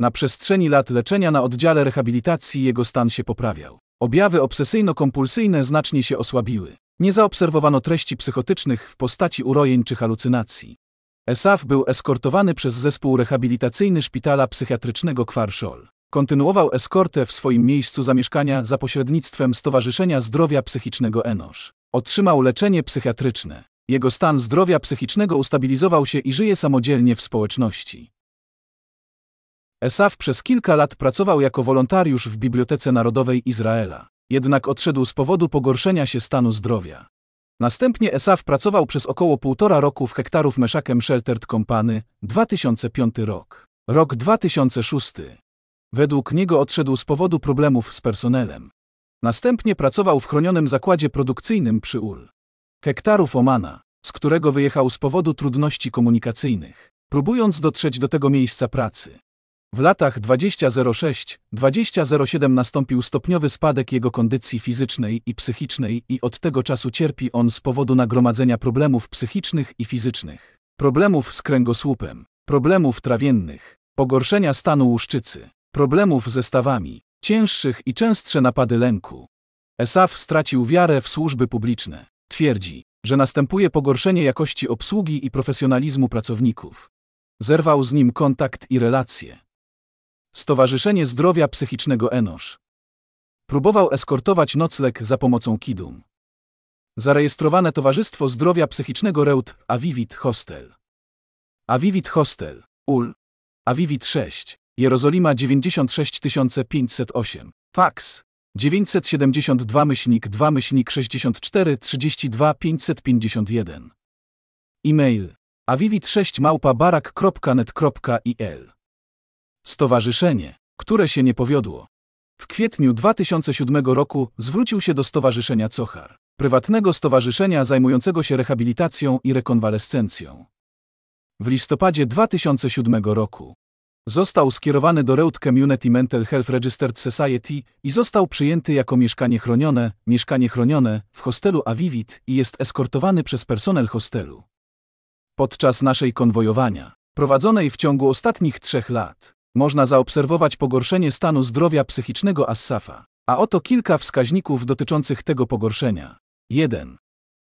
Na przestrzeni lat leczenia na oddziale rehabilitacji jego stan się poprawiał. Objawy obsesyjno-kompulsyjne znacznie się osłabiły. Nie zaobserwowano treści psychotycznych w postaci urojeń czy halucynacji. Esaf był eskortowany przez zespół rehabilitacyjny szpitala psychiatrycznego Kwarszol. Kontynuował eskortę w swoim miejscu zamieszkania za pośrednictwem Stowarzyszenia Zdrowia Psychicznego Enosz. Otrzymał leczenie psychiatryczne. Jego stan zdrowia psychicznego ustabilizował się i żyje samodzielnie w społeczności. Esaf przez kilka lat pracował jako wolontariusz w Bibliotece Narodowej Izraela, jednak odszedł z powodu pogorszenia się stanu zdrowia. Następnie Esaf pracował przez około półtora roku w hektarów Meszakem Sheltered Company, 2005 rok. Rok 2006. Według niego odszedł z powodu problemów z personelem. Następnie pracował w chronionym zakładzie produkcyjnym przy UL. Hektarów Omana, z którego wyjechał z powodu trudności komunikacyjnych, próbując dotrzeć do tego miejsca pracy. W latach 2006-2007 nastąpił stopniowy spadek jego kondycji fizycznej i psychicznej i od tego czasu cierpi on z powodu nagromadzenia problemów psychicznych i fizycznych, problemów z kręgosłupem, problemów trawiennych, pogorszenia stanu łuszczycy, problemów ze stawami, cięższych i częstsze napady lęku. Esaf stracił wiarę w służby publiczne. Twierdzi, że następuje pogorszenie jakości obsługi i profesjonalizmu pracowników. Zerwał z nim kontakt i relacje. Stowarzyszenie Zdrowia Psychicznego Enosz. Próbował eskortować nocleg za pomocą Kidum. Zarejestrowane Towarzystwo Zdrowia Psychicznego Reut Avivit Hostel. Avivit Hostel, UL, Avivit 6, Jerozolima 96508, fax 972 myślnik 2 myślnik 64 32 551. E-mail avivit6 małpa barak.net.il Stowarzyszenie, które się nie powiodło. W kwietniu 2007 roku zwrócił się do Stowarzyszenia Cochar, prywatnego stowarzyszenia zajmującego się rehabilitacją i rekonwalescencją. W listopadzie 2007 roku został skierowany do Reut Community Mental Health Registered Society i został przyjęty jako mieszkanie chronione, mieszkanie chronione w hostelu Avivit i jest eskortowany przez personel hostelu. Podczas naszej konwojowania, prowadzonej w ciągu ostatnich trzech lat, można zaobserwować pogorszenie stanu zdrowia psychicznego Assafa. A oto kilka wskaźników dotyczących tego pogorszenia. 1.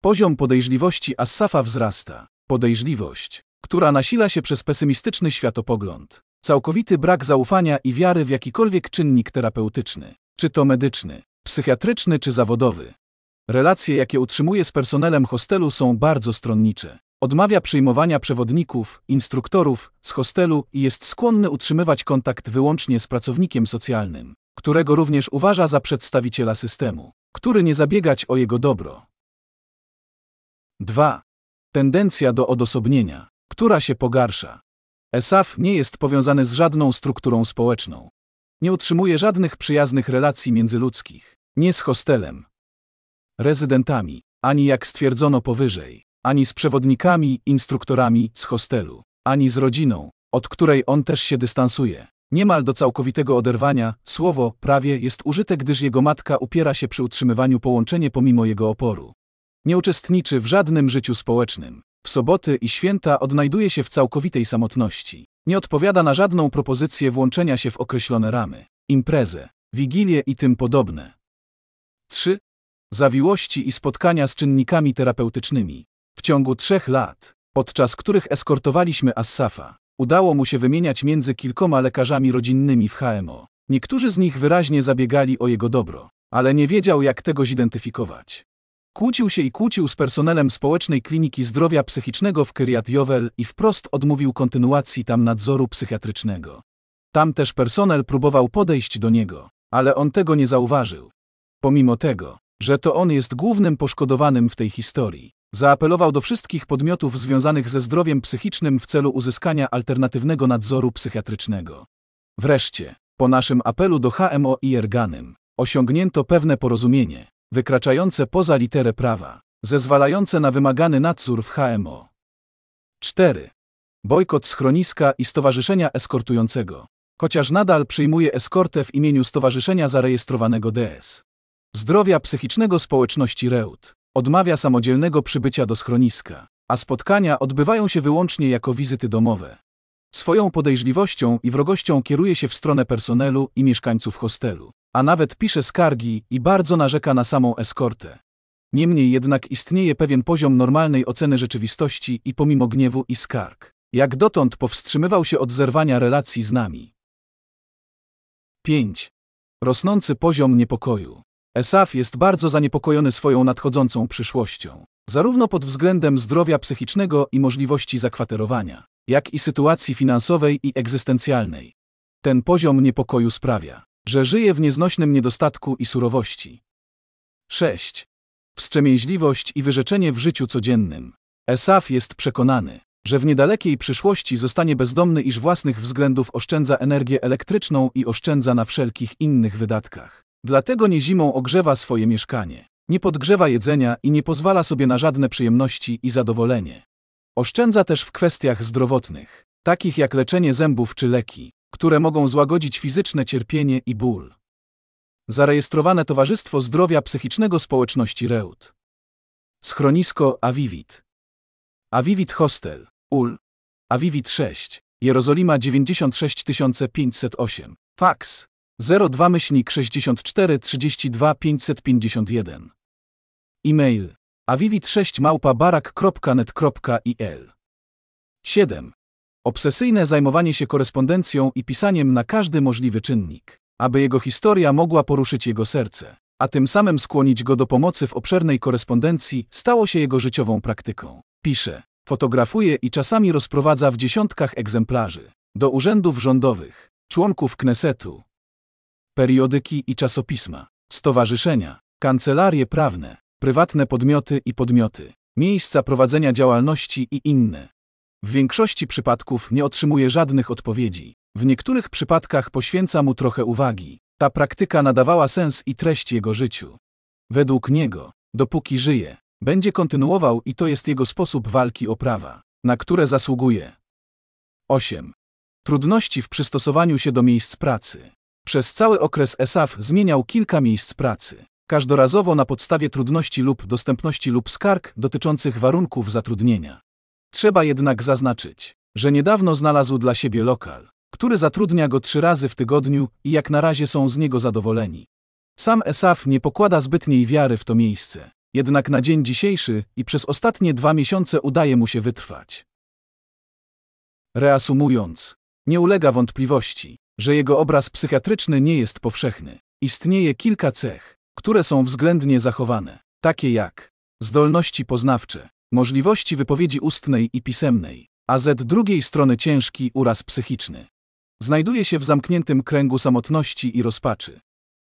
Poziom podejrzliwości Assafa wzrasta. Podejrzliwość, która nasila się przez pesymistyczny światopogląd. Całkowity brak zaufania i wiary w jakikolwiek czynnik terapeutyczny, czy to medyczny, psychiatryczny czy zawodowy. Relacje, jakie utrzymuje z personelem hostelu są bardzo stronnicze. Odmawia przyjmowania przewodników, instruktorów z hostelu i jest skłonny utrzymywać kontakt wyłącznie z pracownikiem socjalnym, którego również uważa za przedstawiciela systemu, który nie zabiegać o jego dobro. 2. Tendencja do odosobnienia, która się pogarsza. Esaf nie jest powiązany z żadną strukturą społeczną. Nie utrzymuje żadnych przyjaznych relacji międzyludzkich, nie z hostelem, rezydentami, ani jak stwierdzono powyżej, ani z przewodnikami, instruktorami z hostelu, ani z rodziną, od której on też się dystansuje. Niemal do całkowitego oderwania, słowo prawie jest użyte, gdyż jego matka upiera się przy utrzymywaniu połączenia pomimo jego oporu. Nie uczestniczy w żadnym życiu społecznym. W soboty i święta odnajduje się w całkowitej samotności. Nie odpowiada na żadną propozycję włączenia się w określone ramy, imprezę, wigilie i tym podobne. 3. Zawiłości i spotkania z czynnikami terapeutycznymi. W ciągu trzech lat, podczas których eskortowaliśmy Assafa, udało mu się wymieniać między kilkoma lekarzami rodzinnymi w HMO. Niektórzy z nich wyraźnie zabiegali o jego dobro, ale nie wiedział jak tego zidentyfikować. Kłócił się i kłócił z personelem społecznej kliniki zdrowia psychicznego w Kiryat Jovel i wprost odmówił kontynuacji tam nadzoru psychiatrycznego. Tam też personel próbował podejść do niego, ale on tego nie zauważył. Pomimo tego, że to on jest głównym poszkodowanym w tej historii, zaapelował do wszystkich podmiotów związanych ze zdrowiem psychicznym w celu uzyskania alternatywnego nadzoru psychiatrycznego. Wreszcie, po naszym apelu do HMO i Erganym, osiągnięto pewne porozumienie, wykraczające poza literę prawa, zezwalające na wymagany nadzór w HMO. 4. Bojkot schroniska i stowarzyszenia eskortującego, chociaż nadal przyjmuje eskortę w imieniu stowarzyszenia zarejestrowanego DS. Zdrowia psychicznego społeczności Reut odmawia samodzielnego przybycia do schroniska, a spotkania odbywają się wyłącznie jako wizyty domowe. Swoją podejrzliwością i wrogością kieruje się w stronę personelu i mieszkańców hostelu, a nawet pisze skargi i bardzo narzeka na samą eskortę. Niemniej jednak istnieje pewien poziom normalnej oceny rzeczywistości i pomimo gniewu i skarg, jak dotąd powstrzymywał się od zerwania relacji z nami. 5. Rosnący poziom niepokoju. Esaf jest bardzo zaniepokojony swoją nadchodzącą przyszłością, zarówno pod względem zdrowia psychicznego i możliwości zakwaterowania, jak i sytuacji finansowej i egzystencjalnej. Ten poziom niepokoju sprawia, że żyje w nieznośnym niedostatku i surowości. 6. Wstrzemięźliwość i wyrzeczenie w życiu codziennym. Esaf jest przekonany, że w niedalekiej przyszłości zostanie bezdomny i z własnych względów oszczędza energię elektryczną i oszczędza na wszelkich innych wydatkach. Dlatego nie zimą ogrzewa swoje mieszkanie, nie podgrzewa jedzenia i nie pozwala sobie na żadne przyjemności i zadowolenie. Oszczędza też w kwestiach zdrowotnych, takich jak leczenie zębów czy leki, które mogą złagodzić fizyczne cierpienie i ból. Zarejestrowane Towarzystwo Zdrowia Psychicznego Społeczności Reut. Schronisko Avivit. Avivit Hostel, UL. Avivit 6, Jerozolima 96508. Fax 02 myślnik 64 32 551. E-mail avivit6 małpa barak.net.il 7. Obsesyjne zajmowanie się korespondencją i pisaniem na każdy możliwy czynnik, aby jego historia mogła poruszyć jego serce, a tym samym skłonić go do pomocy w obszernej korespondencji, stało się jego życiową praktyką. Pisze, fotografuje i czasami rozprowadza w dziesiątkach egzemplarzy do urzędów rządowych, członków Knesetu, periodyki i czasopisma, stowarzyszenia, kancelarie prawne, prywatne podmioty i podmioty, miejsca prowadzenia działalności i inne. W większości przypadków nie otrzymuje żadnych odpowiedzi. W niektórych przypadkach poświęca mu trochę uwagi. Ta praktyka nadawała sens i treść jego życiu. Według niego, dopóki żyje, będzie kontynuował i to jest jego sposób walki o prawa, na które zasługuje. 8. Trudności w przystosowaniu się do miejsc pracy. Przez cały okres ESAF zmieniał kilka miejsc pracy, każdorazowo na podstawie trudności lub dostępności lub skarg dotyczących warunków zatrudnienia. Trzeba jednak zaznaczyć, że niedawno znalazł dla siebie lokal, który zatrudnia go trzy razy w tygodniu i jak na razie są z niego zadowoleni. Sam Esaf nie pokłada zbytniej wiary w to miejsce, jednak na dzień dzisiejszy i przez ostatnie dwa miesiące udaje mu się wytrwać. Reasumując, nie ulega wątpliwości, że jego obraz psychiatryczny nie jest powszechny. Istnieje kilka cech, które są względnie zachowane, takie jak zdolności poznawcze, możliwości wypowiedzi ustnej i pisemnej, a z drugiej strony ciężki uraz psychiczny. Znajduje się w zamkniętym kręgu samotności i rozpaczy.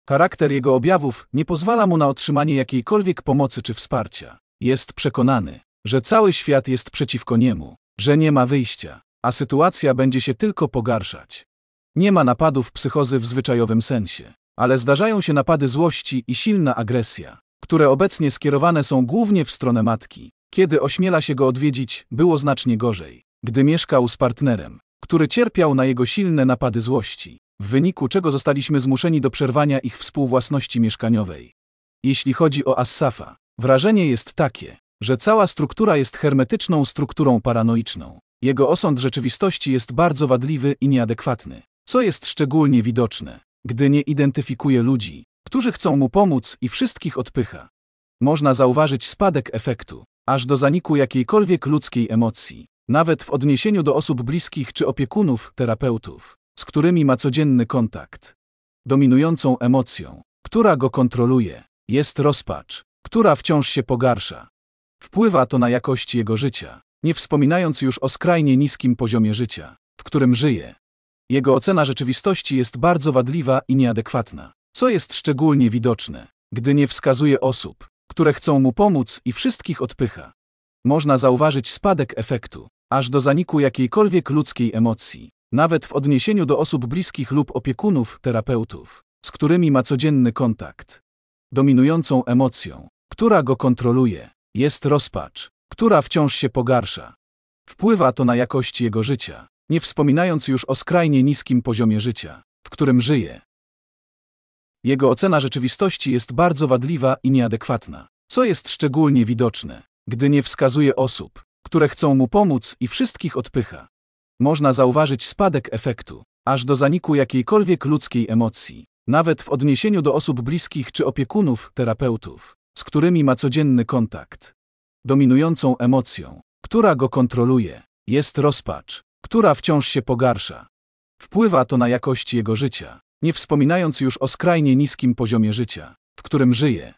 Charakter jego objawów nie pozwala mu na otrzymanie jakiejkolwiek pomocy czy wsparcia. Jest przekonany, że cały świat jest przeciwko niemu, że nie ma wyjścia, a sytuacja będzie się tylko pogarszać. Nie ma napadów psychozy w zwyczajowym sensie, ale zdarzają się napady złości i silna agresja, które obecnie skierowane są głównie w stronę matki. Kiedy ośmiela się go odwiedzić, było znacznie gorzej, gdy mieszkał z partnerem, który cierpiał na jego silne napady złości, w wyniku czego zostaliśmy zmuszeni do przerwania ich współwłasności mieszkaniowej. Jeśli chodzi o Assafa, wrażenie jest takie, że cała struktura jest hermetyczną strukturą paranoiczną. Jego osąd rzeczywistości jest bardzo wadliwy i nieadekwatny, co jest szczególnie widoczne, gdy nie identyfikuje ludzi, którzy chcą mu pomóc i wszystkich odpycha. Można zauważyć spadek efektu, aż do zaniku jakiejkolwiek ludzkiej emocji, nawet w odniesieniu do osób bliskich czy opiekunów, terapeutów, z którymi ma codzienny kontakt. Dominującą emocją, która go kontroluje, jest rozpacz, która wciąż się pogarsza. Wpływa to na jakość jego życia, nie wspominając już o skrajnie niskim poziomie życia, w którym żyje. Jego ocena rzeczywistości jest bardzo wadliwa i nieadekwatna, co jest szczególnie widoczne, gdy nie wskazuje osób, które chcą mu pomóc i wszystkich odpycha. Można zauważyć spadek efektu, aż do zaniku jakiejkolwiek ludzkiej emocji, nawet w odniesieniu do osób bliskich lub opiekunów, terapeutów, z którymi ma codzienny kontakt. Dominującą emocją, która go kontroluje, jest rozpacz, która wciąż się pogarsza. Wpływa to na jakość jego życia, nie wspominając już o skrajnie niskim poziomie życia, w którym żyje. Jego ocena rzeczywistości jest bardzo wadliwa i nieadekwatna, co jest szczególnie widoczne, gdy nie wskazuje osób, które chcą mu pomóc i wszystkich odpycha. można zauważyć spadek efektu, aż do zaniku jakiejkolwiek ludzkiej emocji, nawet w odniesieniu do osób bliskich czy opiekunów, terapeutów, z którymi ma codzienny kontakt. Dominującą emocją, która go kontroluje, jest rozpacz, która wciąż się pogarsza. Wpływa to na jakość jego życia, nie wspominając już o skrajnie niskim poziomie życia, w którym żyje,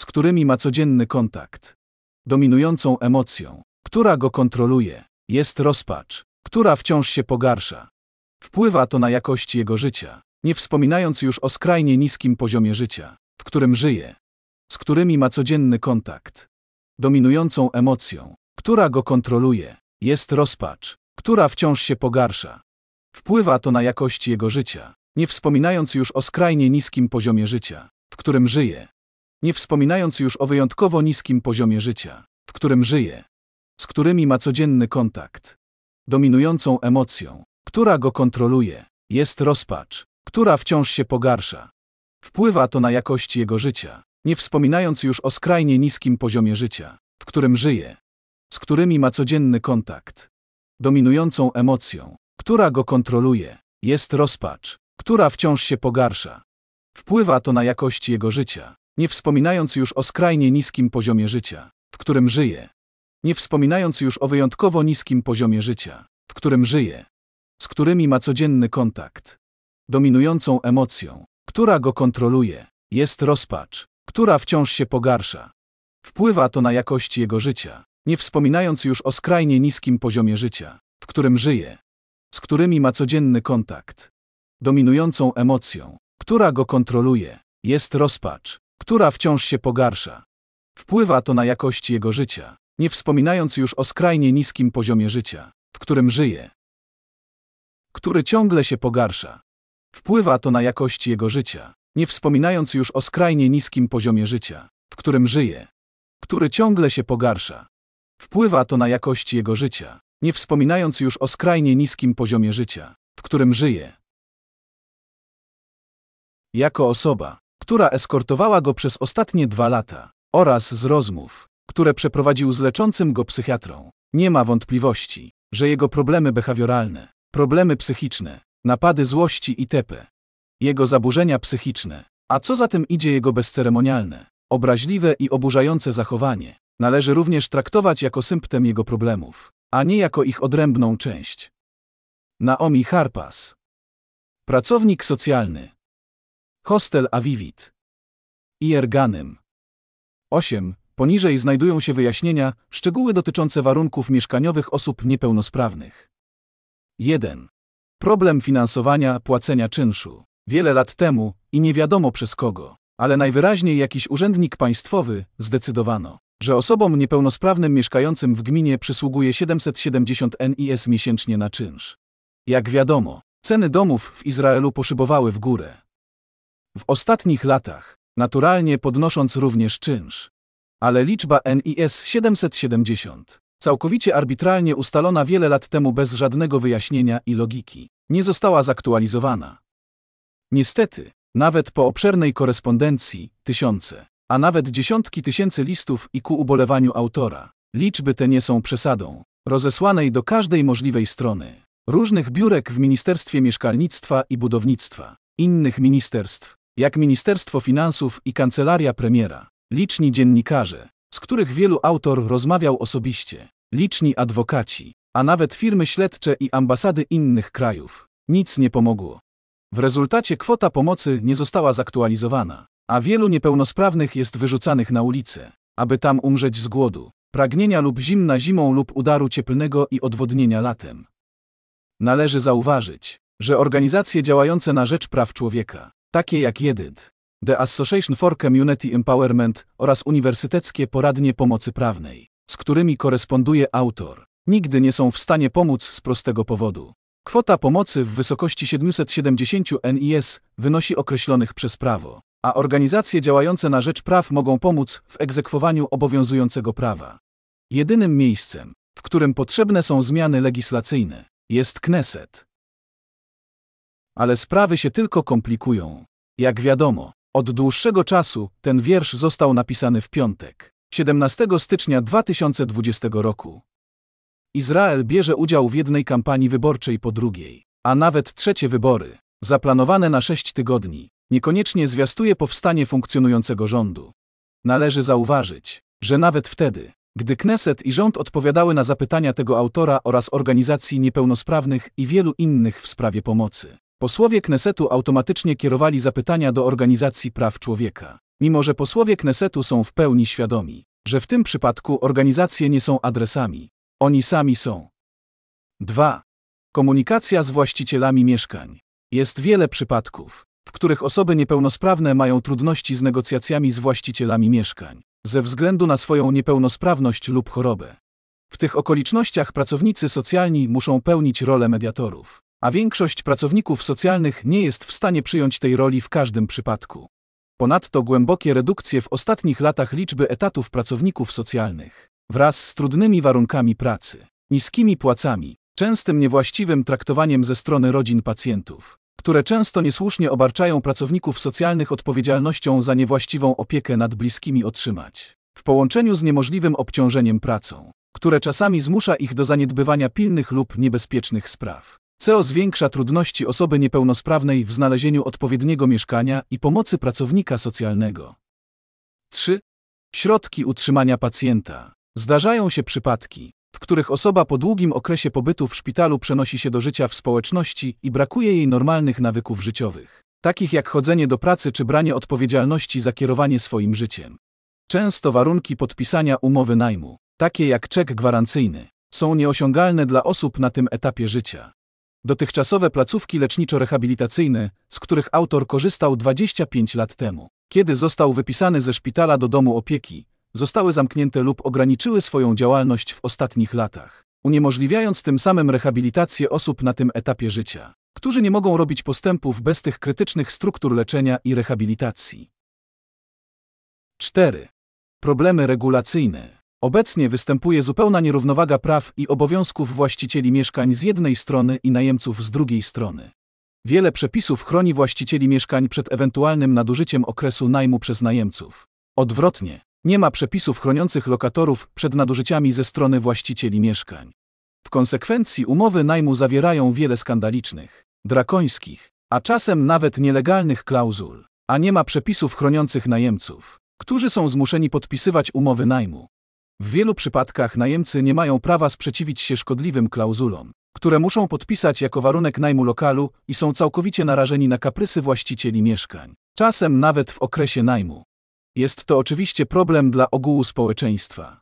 z którymi ma codzienny kontakt. Dominującą emocją, która go kontroluje, jest rozpacz, która wciąż się pogarsza. Wpływa to na jakość jego życia, nie wspominając już o skrajnie niskim poziomie życia, w którym żyje, z którymi ma codzienny kontakt. Dominującą emocją, która go kontroluje, jest rozpacz, która wciąż się pogarsza. Wpływa to na jakość jego życia, nie wspominając już o skrajnie niskim poziomie życia, w którym żyje. Nie wspominając już o wyjątkowo niskim poziomie życia, w którym żyje, z którymi ma codzienny kontakt. Dominującą emocją, która go kontroluje, jest rozpacz, która wciąż się pogarsza. Wpływa to na jakość jego życia, nie wspominając już o skrajnie niskim poziomie życia, w którym żyje, z którymi ma codzienny kontakt. Dominującą emocją, która go kontroluje, jest rozpacz, która wciąż się pogarsza. Wpływa to na jakość jego życia, nie wspominając już o skrajnie niskim poziomie życia, w którym żyje. Nie wspominając już o wyjątkowo niskim poziomie życia, w którym żyje, z którymi ma codzienny kontakt. Dominującą emocją, która go kontroluje, jest rozpacz, która wciąż się pogarsza. Wpływa to na jakość jego życia, nie wspominając już o skrajnie niskim poziomie życia, w którym żyje, z którymi ma codzienny kontakt. Dominującą emocją, która go kontroluje, jest rozpacz, która wciąż się pogarsza. Wpływa to na jakość jego życia, nie wspominając już o skrajnie niskim poziomie życia, w którym żyje, który ciągle się pogarsza. Wpływa to na jakość jego życia, nie wspominając już o skrajnie niskim poziomie życia, w którym żyje, który ciągle się pogarsza. Wpływa to na jakość jego życia, nie wspominając już o skrajnie niskim poziomie życia, w którym żyje. Jako osoba, która eskortowała go przez ostatnie dwa lata, oraz z rozmów, które przeprowadził z leczącym go psychiatrą, nie ma wątpliwości, że jego problemy behawioralne, problemy psychiczne, napady złości itp. Jego zaburzenia psychiczne, a co za tym idzie jego bezceremonialne, obraźliwe i oburzające zachowanie, należy również traktować jako symptom jego problemów, a nie jako ich odrębną część. Naomi Harpas Pracownik socjalny Hostel Avivit Ierganem 8. Poniżej znajdują się wyjaśnienia, szczegóły dotyczące warunków mieszkaniowych osób niepełnosprawnych. 1. Problem finansowania płacenia czynszu. Wiele lat temu, i nie wiadomo przez kogo, ale najwyraźniej jakiś urzędnik państwowy, zdecydowano, że osobom niepełnosprawnym mieszkającym w gminie przysługuje 770 NIS miesięcznie na czynsz. Jak wiadomo, ceny domów w Izraelu poszybowały w górę. W ostatnich latach, naturalnie podnosząc również czynsz. Ale liczba NIS 770, całkowicie arbitralnie ustalona wiele lat temu bez żadnego wyjaśnienia i logiki, nie została zaktualizowana. Niestety, nawet po obszernej korespondencji, tysiące, a nawet dziesiątki tysięcy listów i ku ubolewaniu autora, liczby te nie są przesadą, rozesłanej do każdej możliwej strony, różnych biurek w Ministerstwie Mieszkalnictwa i Budownictwa, innych ministerstw, jak Ministerstwo Finansów i Kancelaria Premiera, liczni dziennikarze, z których wielu autor rozmawiał osobiście, liczni adwokaci, a nawet firmy śledcze i ambasady innych krajów. Nic nie pomogło. W rezultacie kwota pomocy nie została zaktualizowana, a wielu niepełnosprawnych jest wyrzucanych na ulicę, aby tam umrzeć z głodu, pragnienia lub zimna zimą lub udaru cieplnego i odwodnienia latem. Należy zauważyć, że organizacje działające na rzecz praw człowieka, takie jak JEDYD, The Association for Community Empowerment oraz uniwersyteckie poradnie pomocy prawnej, z którymi koresponduje autor, nigdy nie są w stanie pomóc z prostego powodu. Kwota pomocy w wysokości 770 NIS wynosi określonych przez prawo, a organizacje działające na rzecz praw mogą pomóc w egzekwowaniu obowiązującego prawa. Jedynym miejscem, w którym potrzebne są zmiany legislacyjne, jest Kneset. Ale sprawy się tylko komplikują. Jak wiadomo, od dłuższego czasu ten wiersz został napisany w piątek, 17 stycznia 2020 roku. Izrael bierze udział w jednej kampanii wyborczej po drugiej, a nawet trzecie wybory, zaplanowane na sześć tygodni, niekoniecznie zwiastuje powstanie funkcjonującego rządu. Należy zauważyć, że nawet wtedy, gdy Kneset i rząd odpowiadały na zapytania tego autora oraz organizacji niepełnosprawnych i wielu innych w sprawie pomocy, posłowie Knesetu automatycznie kierowali zapytania do organizacji praw człowieka, mimo że posłowie Knesetu są w pełni świadomi, że w tym przypadku organizacje nie są adresami, oni sami są. 2. Komunikacja z właścicielami mieszkań. Jest wiele przypadków, w których osoby niepełnosprawne mają trudności z negocjacjami z właścicielami mieszkań, ze względu na swoją niepełnosprawność lub chorobę. W tych okolicznościach pracownicy socjalni muszą pełnić rolę mediatorów, a większość pracowników socjalnych nie jest w stanie przyjąć tej roli w każdym przypadku. Ponadto głębokie redukcje w ostatnich latach liczby etatów pracowników socjalnych, wraz z trudnymi warunkami pracy, niskimi płacami, częstym niewłaściwym traktowaniem ze strony rodzin pacjentów, które często niesłusznie obarczają pracowników socjalnych odpowiedzialnością za niewłaściwą opiekę nad bliskimi otrzymać, w połączeniu z niemożliwym obciążeniem pracą, które czasami zmusza ich do zaniedbywania pilnych lub niebezpiecznych spraw. CO zwiększa trudności osoby niepełnosprawnej w znalezieniu odpowiedniego mieszkania i pomocy pracownika socjalnego. 3. Środki utrzymania pacjenta. Zdarzają się przypadki, w których osoba po długim okresie pobytu w szpitalu przenosi się do życia w społeczności i brakuje jej normalnych nawyków życiowych, takich jak chodzenie do pracy czy branie odpowiedzialności za kierowanie swoim życiem. Często warunki podpisania umowy najmu, takie jak czek gwarancyjny, są nieosiągalne dla osób na tym etapie życia. Dotychczasowe placówki leczniczo-rehabilitacyjne, z których autor korzystał 25 lat temu, kiedy został wypisany ze szpitala do domu opieki, zostały zamknięte lub ograniczyły swoją działalność w ostatnich latach, uniemożliwiając tym samym rehabilitację osób na tym etapie życia, którzy nie mogą robić postępów bez tych krytycznych struktur leczenia i rehabilitacji. 4. Problemy regulacyjne. Obecnie występuje zupełna nierównowaga praw i obowiązków właścicieli mieszkań z jednej strony i najemców z drugiej strony. Wiele przepisów chroni właścicieli mieszkań przed ewentualnym nadużyciem okresu najmu przez najemców. Odwrotnie, nie ma przepisów chroniących lokatorów przed nadużyciami ze strony właścicieli mieszkań. W konsekwencji umowy najmu zawierają wiele skandalicznych, drakońskich, a czasem nawet nielegalnych klauzul, a nie ma przepisów chroniących najemców, którzy są zmuszeni podpisywać umowy najmu. W wielu przypadkach najemcy nie mają prawa sprzeciwić się szkodliwym klauzulom, które muszą podpisać jako warunek najmu lokalu i są całkowicie narażeni na kaprysy właścicieli mieszkań, czasem nawet w okresie najmu. Jest to oczywiście problem dla ogółu społeczeństwa.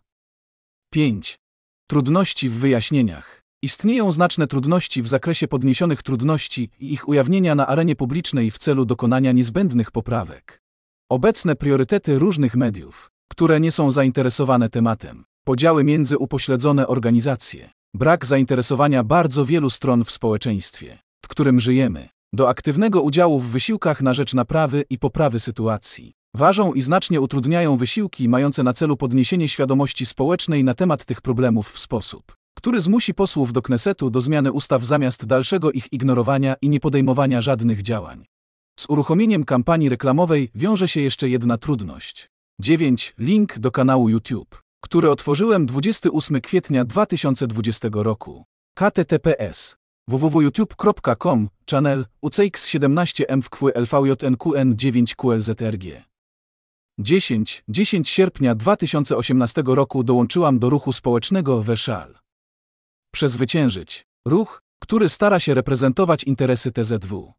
5. Trudności w wyjaśnieniach. Istnieją znaczne trudności w zakresie podniesionych trudności i ich ujawnienia na arenie publicznej w celu dokonania niezbędnych poprawek. Obecne priorytety różnych mediów, które nie są zainteresowane tematem, podziały między upośledzone organizacje, brak zainteresowania bardzo wielu stron w społeczeństwie, w którym żyjemy, do aktywnego udziału w wysiłkach na rzecz naprawy i poprawy sytuacji. Ważą i znacznie utrudniają wysiłki mające na celu podniesienie świadomości społecznej na temat tych problemów w sposób, który zmusi posłów do Knesetu do zmiany ustaw zamiast dalszego ich ignorowania i niepodejmowania żadnych działań. Z uruchomieniem kampanii reklamowej wiąże się jeszcze jedna trudność. 9. Link do kanału YouTube, który otworzyłem 28 kwietnia 2020 roku. https www.youtube.com, channel UCX17M9QLZRG 10, 10 sierpnia 2018 roku dołączyłam do ruchu społecznego Weszal. Przezwyciężyć. Ruch, który stara się reprezentować interesy TZW.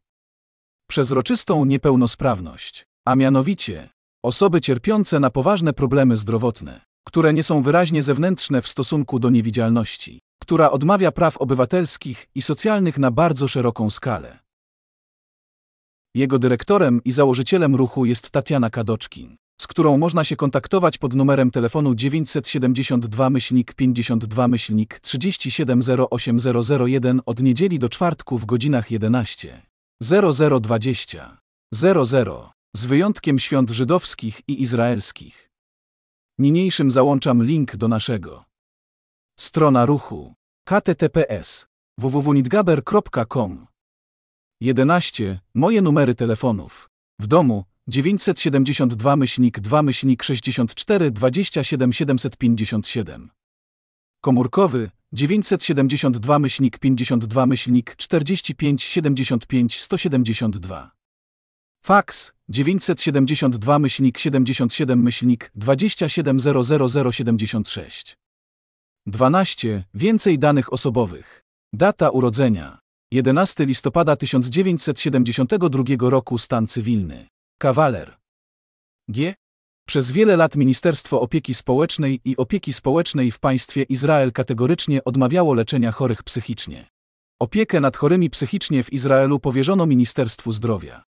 Przezroczystą niepełnosprawność, a mianowicie osoby cierpiące na poważne problemy zdrowotne, które nie są wyraźnie zewnętrzne w stosunku do niewidzialności, która odmawia praw obywatelskich i socjalnych na bardzo szeroką skalę. Jego dyrektorem i założycielem ruchu jest Tatiana Kadoczkin z którą można się kontaktować pod numerem telefonu 972 52 3708001 od niedzieli do czwartku w godzinach 11. 0020. 00. Z wyjątkiem świąt żydowskich i izraelskich. Niniejszym załączam link do naszego. Strona ruchu. https www.nidgaber.com 11. Moje numery telefonów. W domu 972 myślnik 2 myślnik 64 27 757. Komórkowy 972 myślnik 52 myślnik 45 75 172. Faks 972 myślnik 77 myślnik 2700076. 12. Więcej danych osobowych. Data urodzenia. 11 listopada 1972 roku stan cywilny. Kawaler. G. Przez wiele lat Ministerstwo Opieki Społecznej i Opieki Społecznej w państwie Izrael kategorycznie odmawiało leczenia chorych psychicznie. Opiekę nad chorymi psychicznie w Izraelu powierzono Ministerstwu Zdrowia.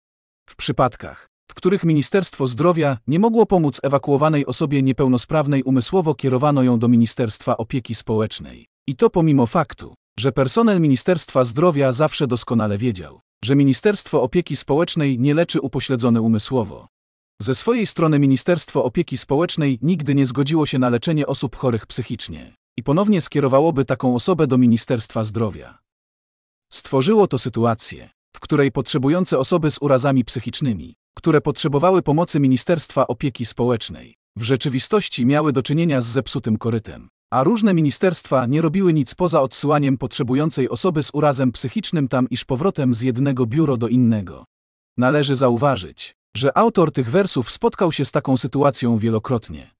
W przypadkach, w których Ministerstwo Zdrowia nie mogło pomóc ewakuowanej osobie niepełnosprawnej umysłowo, kierowano ją do Ministerstwa Opieki Społecznej. I to pomimo faktu, że personel Ministerstwa Zdrowia zawsze doskonale wiedział, że Ministerstwo Opieki Społecznej nie leczy upośledzone umysłowo. Ze swojej strony Ministerstwo Opieki Społecznej nigdy nie zgodziło się na leczenie osób chorych psychicznie i ponownie skierowałoby taką osobę do Ministerstwa Zdrowia. Stworzyło to sytuację, w której potrzebujące osoby z urazami psychicznymi, które potrzebowały pomocy Ministerstwa Opieki Społecznej, w rzeczywistości miały do czynienia z zepsutym korytem, a różne ministerstwa nie robiły nic poza odsyłaniem potrzebującej osoby z urazem psychicznym tam iż powrotem z jednego biuro do innego. Należy zauważyć, że autor tych wersów spotkał się z taką sytuacją wielokrotnie.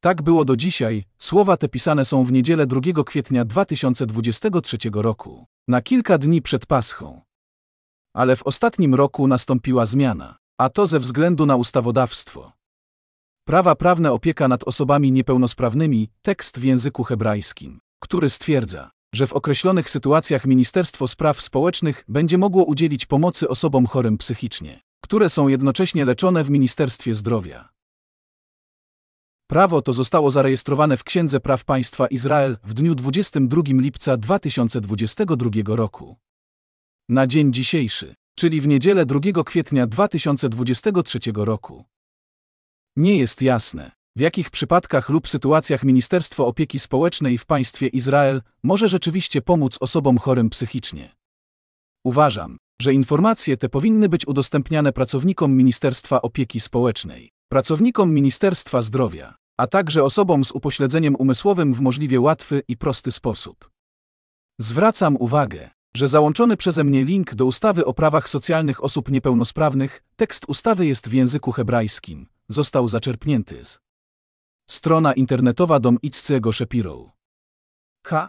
Tak było do dzisiaj, słowa te pisane są w niedzielę 2 kwietnia 2023 roku, na kilka dni przed Paschą. Ale w ostatnim roku nastąpiła zmiana, a to ze względu na ustawodawstwo. Prawa prawne opieka nad osobami niepełnosprawnymi, tekst w języku hebrajskim, który stwierdza, że w określonych sytuacjach Ministerstwo Spraw Społecznych będzie mogło udzielić pomocy osobom chorym psychicznie, które są jednocześnie leczone w Ministerstwie Zdrowia. Prawo to zostało zarejestrowane w Księdze Praw Państwa Izrael w dniu 22 lipca 2022 roku. Na dzień dzisiejszy, czyli w niedzielę 2 kwietnia 2023 roku. Nie jest jasne, w jakich przypadkach lub sytuacjach Ministerstwo Opieki Społecznej w państwie Izrael może rzeczywiście pomóc osobom chorym psychicznie. Uważam, że informacje te powinny być udostępniane pracownikom Ministerstwa Opieki Społecznej, pracownikom Ministerstwa Zdrowia, a także osobom z upośledzeniem umysłowym w możliwie łatwy i prosty sposób. Zwracam uwagę, że załączony przeze mnie link do ustawy o prawach socjalnych osób niepełnosprawnych, tekst ustawy jest w języku hebrajskim, został zaczerpnięty z strona internetowa Dom Itzcego Shapiro. H.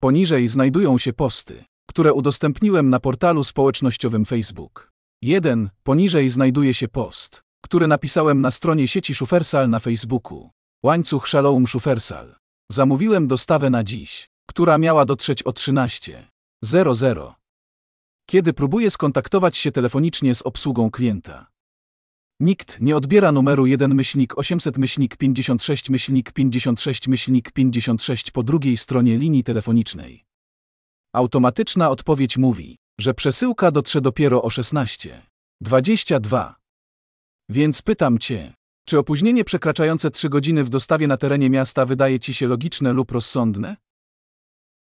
Poniżej znajdują się posty, które udostępniłem na portalu społecznościowym Facebook. 1. Poniżej znajduje się post, który napisałem na stronie sieci Szufersal na Facebooku. Łańcuch Shalom Szufersal. Zamówiłem dostawę na dziś, która miała dotrzeć o 13.00. Kiedy próbuję skontaktować się telefonicznie z obsługą klienta. Nikt nie odbiera numeru 1 myślnik 800 myślnik 56 myślnik 56 myślnik 56 po drugiej stronie linii telefonicznej. Automatyczna odpowiedź mówi, że przesyłka dotrze dopiero o 16.22. Więc pytam Cię, czy opóźnienie przekraczające 3 godziny w dostawie na terenie miasta wydaje Ci się logiczne lub rozsądne?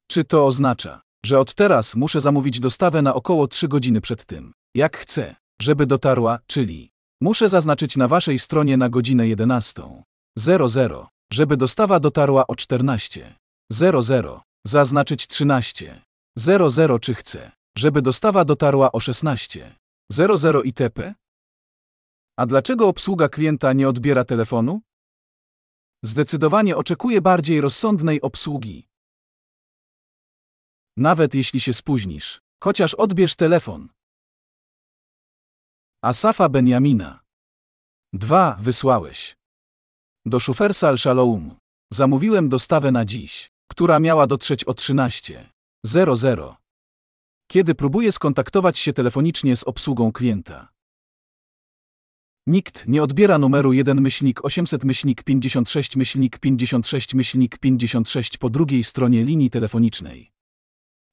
Czy to oznacza, że od teraz muszę zamówić dostawę na około 3 godziny przed tym, jak chcę, żeby dotarła, czyli muszę zaznaczyć na Waszej stronie na godzinę 11.00, żeby dostawa dotarła o 14.00, zaznaczyć 13.00 czy chcę, żeby dostawa dotarła o 16.00 itp.? A dlaczego obsługa klienta nie odbiera telefonu? Zdecydowanie oczekuję bardziej rozsądnej obsługi. Nawet jeśli się spóźnisz, chociaż odbierz telefon. Asafa Benjamina. 2. Wysłałeś. Do Szufersal Shalom. Zamówiłem dostawę na dziś, która miała dotrzeć o 13.00. Kiedy próbuję skontaktować się telefonicznie z obsługą klienta. Nikt nie odbiera numeru 1 myślnik 800 myślnik 56 myślnik 56 myślnik 56 po drugiej stronie linii telefonicznej.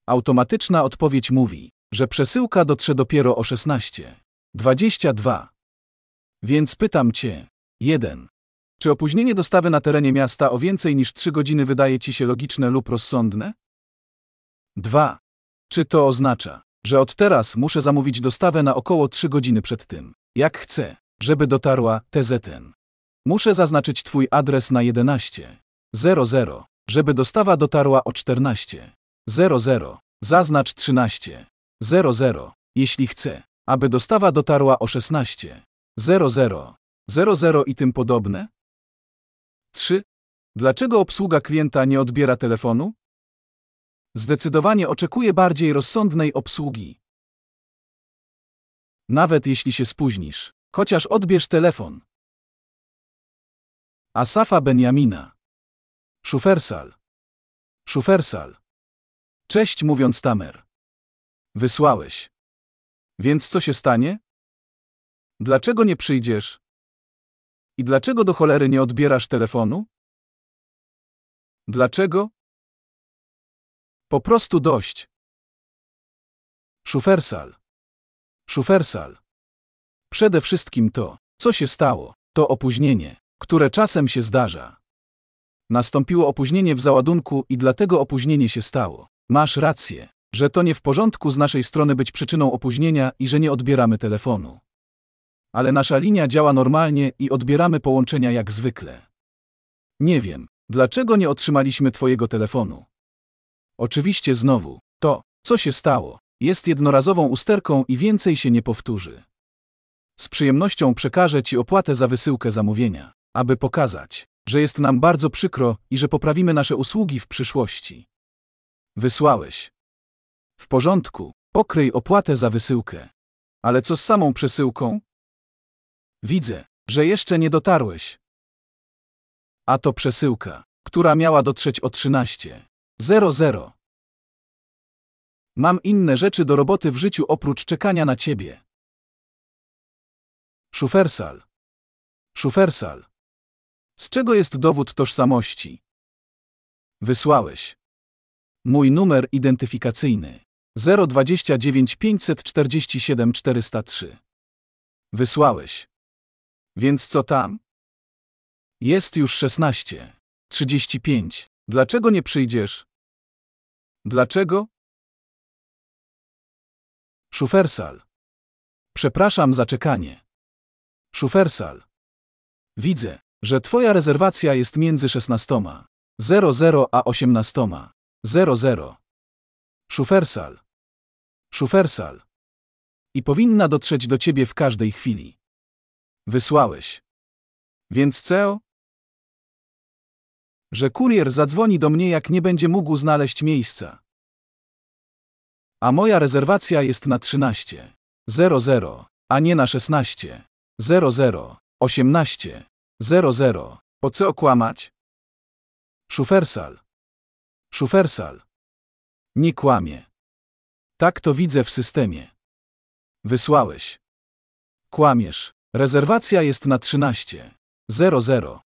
Automatyczna odpowiedź mówi, że przesyłka dotrze dopiero o 16.22. Więc pytam Cię. 1. Czy opóźnienie dostawy na terenie miasta o więcej niż 3 godziny wydaje Ci się logiczne lub rozsądne? 2. Czy to oznacza, że od teraz muszę zamówić dostawę na około 3 godziny przed tym, jak chcę, żeby dotarła TZN? Muszę zaznaczyć Twój adres na 11.00, żeby dostawa dotarła o 14.00. Zaznacz 13.00, jeśli chce, aby dostawa dotarła o 16.00. 00 i tym podobne? 3. Dlaczego obsługa klienta nie odbiera telefonu? Zdecydowanie oczekuje bardziej rozsądnej obsługi. Nawet jeśli się spóźnisz, chociaż odbierz telefon. Asafa Benjamina. Szufersal. Szufersal. Cześć mówiąc Tamer. Wysłałeś. Więc co się stanie? Dlaczego nie przyjdziesz? I dlaczego do cholery nie odbierasz telefonu? Dlaczego? Po prostu dość. Szufersal. Szufersal. Przede wszystkim to, co się stało, to opóźnienie, które czasem się zdarza. Nastąpiło opóźnienie w załadunku i dlatego opóźnienie się stało. Masz rację, że to nie w porządku z naszej strony być przyczyną opóźnienia i że nie odbieramy telefonu. Ale nasza linia działa normalnie i odbieramy połączenia jak zwykle. Nie wiem, dlaczego nie otrzymaliśmy Twojego telefonu. Oczywiście znowu, to, co się stało, jest jednorazową usterką i więcej się nie powtórzy. Z przyjemnością przekażę Ci opłatę za wysyłkę zamówienia, aby pokazać, że jest nam bardzo przykro i że poprawimy nasze usługi w przyszłości. Wysłałeś. W porządku, pokryj opłatę za wysyłkę. Ale co z samą przesyłką? Widzę, że jeszcze nie dotarłeś. A to przesyłka, która miała dotrzeć o 13.00. Mam inne rzeczy do roboty w życiu oprócz czekania na ciebie. Szufersal. Szufersal. Z czego jest dowód tożsamości? Wysłałeś. Mój numer identyfikacyjny 029 547 403. Wysłałeś. Więc co tam? Jest już 16. 35. Dlaczego nie przyjdziesz? Dlaczego? Szufersal. Przepraszam za czekanie. Szufersal. Widzę, że Twoja rezerwacja jest między 16.00 a 18.00. Szufersal. Szufersal. I powinna dotrzeć do Ciebie w każdej chwili. Wysłałeś. Więc CEO? Że kurier zadzwoni do mnie, jak nie będzie mógł znaleźć miejsca. A moja rezerwacja jest na 13.00, a nie na 16.00, 18.00. Po co okłamać? Szufersal. Szufersal. Nie kłamie. Tak to widzę w systemie. Wysłałeś. Kłamiesz. Rezerwacja jest na 13.00.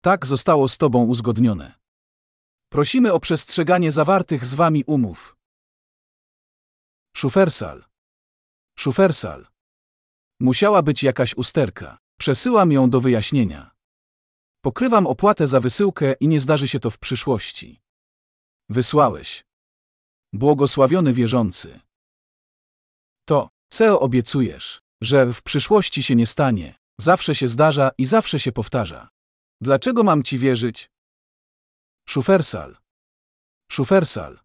Tak zostało z tobą uzgodnione. Prosimy o przestrzeganie zawartych z wami umów. Szufersal. Szufersal. Musiała być jakaś usterka. Przesyłam ją do wyjaśnienia. Pokrywam opłatę za wysyłkę i nie zdarzy się to w przyszłości. Wysłałeś. Błogosławiony wierzący. To, co obiecujesz, że w przyszłości się nie stanie, zawsze się zdarza i zawsze się powtarza. Dlaczego mam ci wierzyć? Szufersal. Szufersal.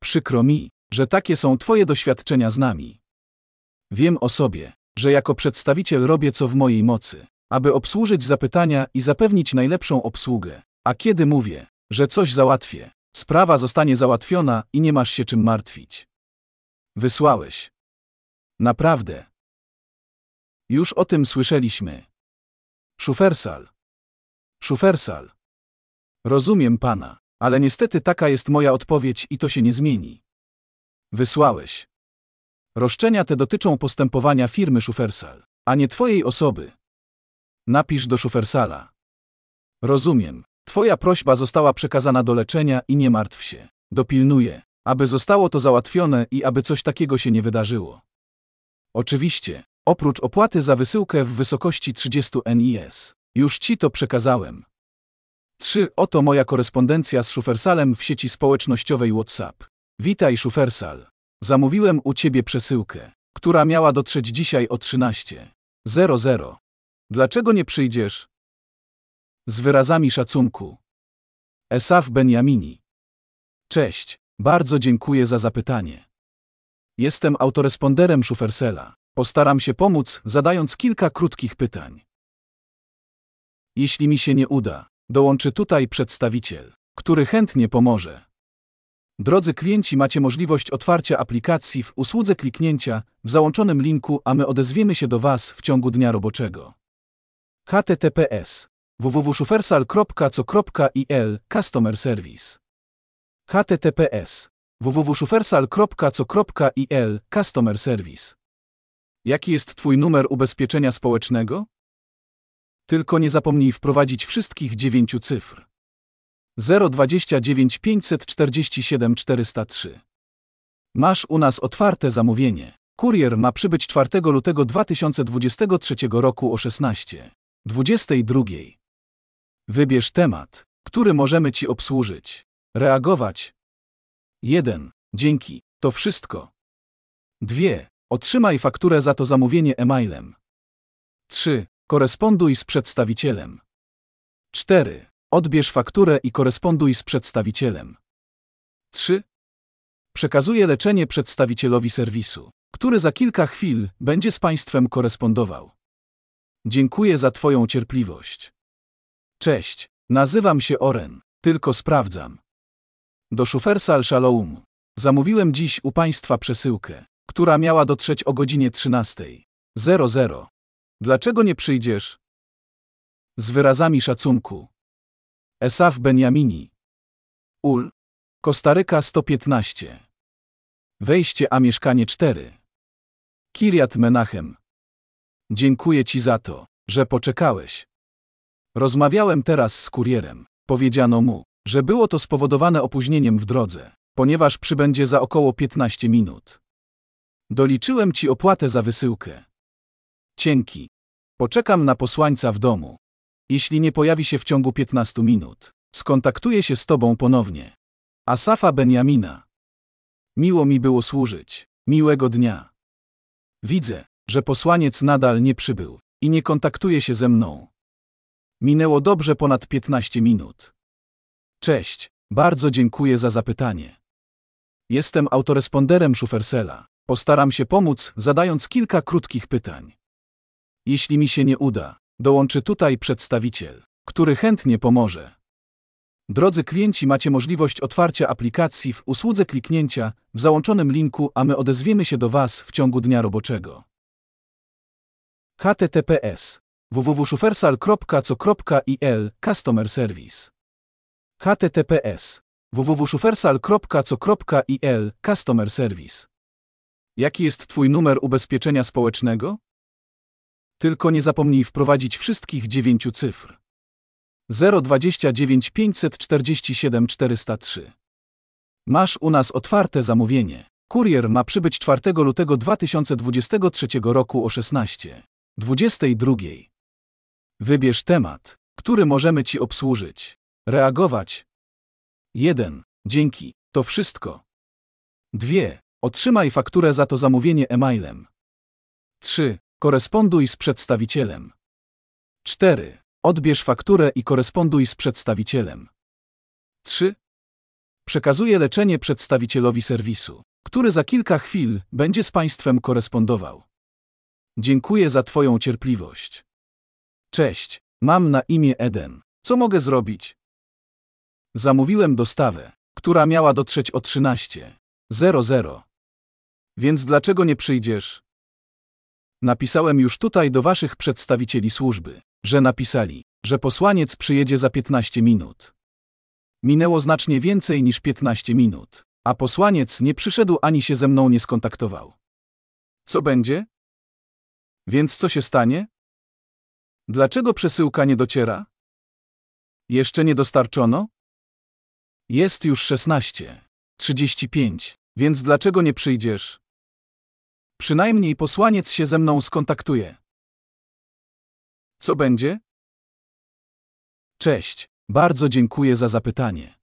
Przykro mi, że takie są Twoje doświadczenia z nami. Wiem o sobie, że jako przedstawiciel robię co w mojej mocy, aby obsłużyć zapytania i zapewnić najlepszą obsługę. A kiedy mówię, że coś załatwię, sprawa zostanie załatwiona i nie masz się czym martwić. Wysłałeś. Naprawdę. Już o tym słyszeliśmy. Szufersal. Szufersal. Rozumiem pana, ale niestety taka jest moja odpowiedź i to się nie zmieni. Wysłałeś. Roszczenia te dotyczą postępowania firmy Szufersal, a nie twojej osoby. Napisz do Szufersala. Rozumiem. Twoja prośba została przekazana do leczenia i nie martw się. Dopilnuję, aby zostało to załatwione i aby coś takiego się nie wydarzyło. Oczywiście, oprócz opłaty za wysyłkę w wysokości 30 NIS. Już ci to przekazałem. 3. Oto moja korespondencja z Szufersalem w sieci społecznościowej WhatsApp. Witaj Szufersal. Zamówiłem u ciebie przesyłkę, która miała dotrzeć dzisiaj o 13.00. Dlaczego nie przyjdziesz? Z wyrazami szacunku. Esaf Benjamini. Cześć, bardzo dziękuję za zapytanie. Jestem autoresponderem Szufersela. Postaram się pomóc, zadając kilka krótkich pytań. Jeśli mi się nie uda, dołączy tutaj przedstawiciel, który chętnie pomoże. Drodzy klienci, macie możliwość otwarcia aplikacji w usłudze kliknięcia w załączonym linku, a my odezwiemy się do Was w ciągu dnia roboczego. https www.szufersal.co.il Customer Service https www.szufersal.co.il Customer Service Jaki jest Twój numer ubezpieczenia społecznego? Tylko nie zapomnij wprowadzić wszystkich dziewięciu cyfr. 029 547 403. Masz u nas otwarte zamówienie. Kurier ma przybyć 4 lutego 2023 roku o 16:22. Wybierz temat, który możemy Ci obsłużyć. Reagować. 1. Dzięki. To wszystko. 2. Otrzymaj fakturę za to zamówienie e-mailem. 3. Koresponduj z przedstawicielem. 4. Odbierz fakturę i koresponduj z przedstawicielem. 3. Przekazuję leczenie przedstawicielowi serwisu, który za kilka chwil będzie z Państwem korespondował. Dziękuję za Twoją cierpliwość. Cześć, nazywam się Oren, tylko sprawdzam. Do Szufersal Shalom. Zamówiłem dziś u Państwa przesyłkę, która miała dotrzeć o godzinie 13.00. Dlaczego nie przyjdziesz? Z wyrazami szacunku. Esaf Benjamini. Ul. Kostaryka 115. Wejście a mieszkanie 4. Kiriat Menachem. Dziękuję Ci za to, że poczekałeś. Rozmawiałem teraz z kurierem. Powiedziano mu, że było to spowodowane opóźnieniem w drodze, ponieważ przybędzie za około 15 minut. Doliczyłem Ci opłatę za wysyłkę. Cienki. Poczekam na posłańca w domu. Jeśli nie pojawi się w ciągu 15 minut, skontaktuję się z Tobą ponownie. Asafa Benjamina. Miło mi było służyć. Miłego dnia. Widzę, że posłaniec nadal nie przybył i nie kontaktuje się ze mną. Minęło dobrze ponad 15 minut. Cześć, bardzo dziękuję za zapytanie. Jestem autoresponderem Szufersela. Postaram się pomóc, zadając kilka krótkich pytań. Jeśli mi się nie uda, dołączy tutaj przedstawiciel, który chętnie pomoże. Drodzy klienci, macie możliwość otwarcia aplikacji w usłudze kliknięcia w załączonym linku, a my odezwiemy się do Was w ciągu dnia roboczego. https www.szufersal.co.il Customer Service https www.szufersal.co.il Customer Service Jaki jest Twój numer ubezpieczenia społecznego? Tylko nie zapomnij wprowadzić wszystkich dziewięciu cyfr. 029 547 403. Masz u nas otwarte zamówienie. Kurier ma przybyć 4 lutego 2023 roku o 16:22. Wybierz temat, który możemy Ci obsłużyć. Reagować. 1. Dzięki. To wszystko. 2. Otrzymaj fakturę za to zamówienie e-mailem. 3. Koresponduj z przedstawicielem. 4. Odbierz fakturę i koresponduj z przedstawicielem. 3. Przekazuję leczenie przedstawicielowi serwisu, który za kilka chwil będzie z Państwem korespondował. Dziękuję za Twoją cierpliwość. Cześć, mam na imię Eden. Co mogę zrobić? Zamówiłem dostawę, która miała dotrzeć o 13.00. Więc dlaczego nie przyjdziesz? Napisałem już tutaj do waszych przedstawicieli służby, że napisali, że posłaniec przyjedzie za 15 minut. Minęło znacznie więcej niż 15 minut, a posłaniec nie przyszedł ani się ze mną nie skontaktował. Co będzie? Więc co się stanie? Dlaczego przesyłka nie dociera? Jeszcze nie dostarczono? Jest już 16.35, więc dlaczego nie przyjdziesz? Przynajmniej posłaniec się ze mną skontaktuje. Co będzie? Cześć, bardzo dziękuję za zapytanie.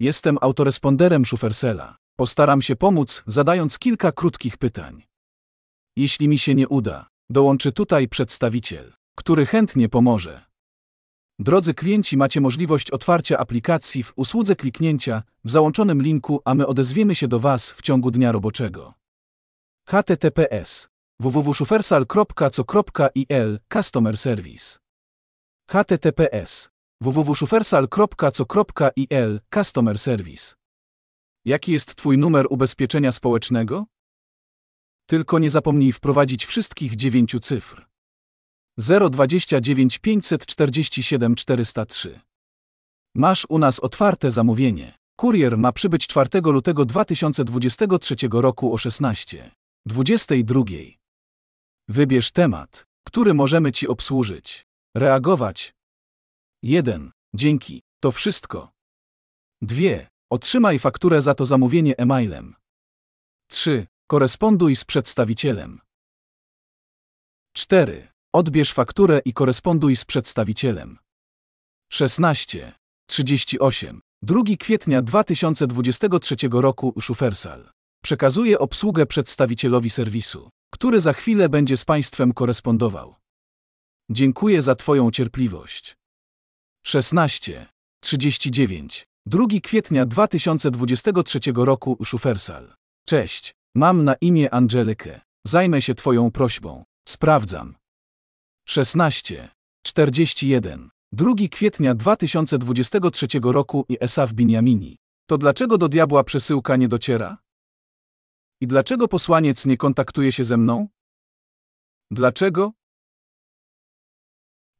Jestem autoresponderem Szufersela. Postaram się pomóc, zadając kilka krótkich pytań. Jeśli mi się nie uda, dołączy tutaj przedstawiciel, który chętnie pomoże. Drodzy klienci, macie możliwość otwarcia aplikacji w usłudze kliknięcia w załączonym linku, a my odezwiemy się do Was w ciągu dnia roboczego. https www.szufersal.co.il Customer Service https www.szufersal.co.il Customer Service Jaki jest Twój numer ubezpieczenia społecznego? Tylko nie zapomnij wprowadzić wszystkich dziewięciu cyfr. 029 547 403. Masz u nas otwarte zamówienie. Kurier ma przybyć 4 lutego 2023 roku o 16:22. Wybierz temat, który możemy Ci obsłużyć. Reagować. 1. Dzięki. To wszystko. 2. Otrzymaj fakturę za to zamówienie e-mailem. 3. Koresponduj z przedstawicielem. 4. Odbierz fakturę i koresponduj z przedstawicielem. 16. 38. 2 kwietnia 2023 roku Szufersal. Przekazuje obsługę przedstawicielowi serwisu, który za chwilę będzie z Państwem korespondował. Dziękuję za Twoją cierpliwość. 16. 39. 2 kwietnia 2023 roku Szufersal. Cześć, mam na imię Angelikę. Zajmę się Twoją prośbą. Sprawdzam. 16. 41. 2 kwietnia 2023 roku i Esaf Binjamini. To dlaczego do diabła przesyłka nie dociera? I dlaczego posłaniec nie kontaktuje się ze mną? Dlaczego?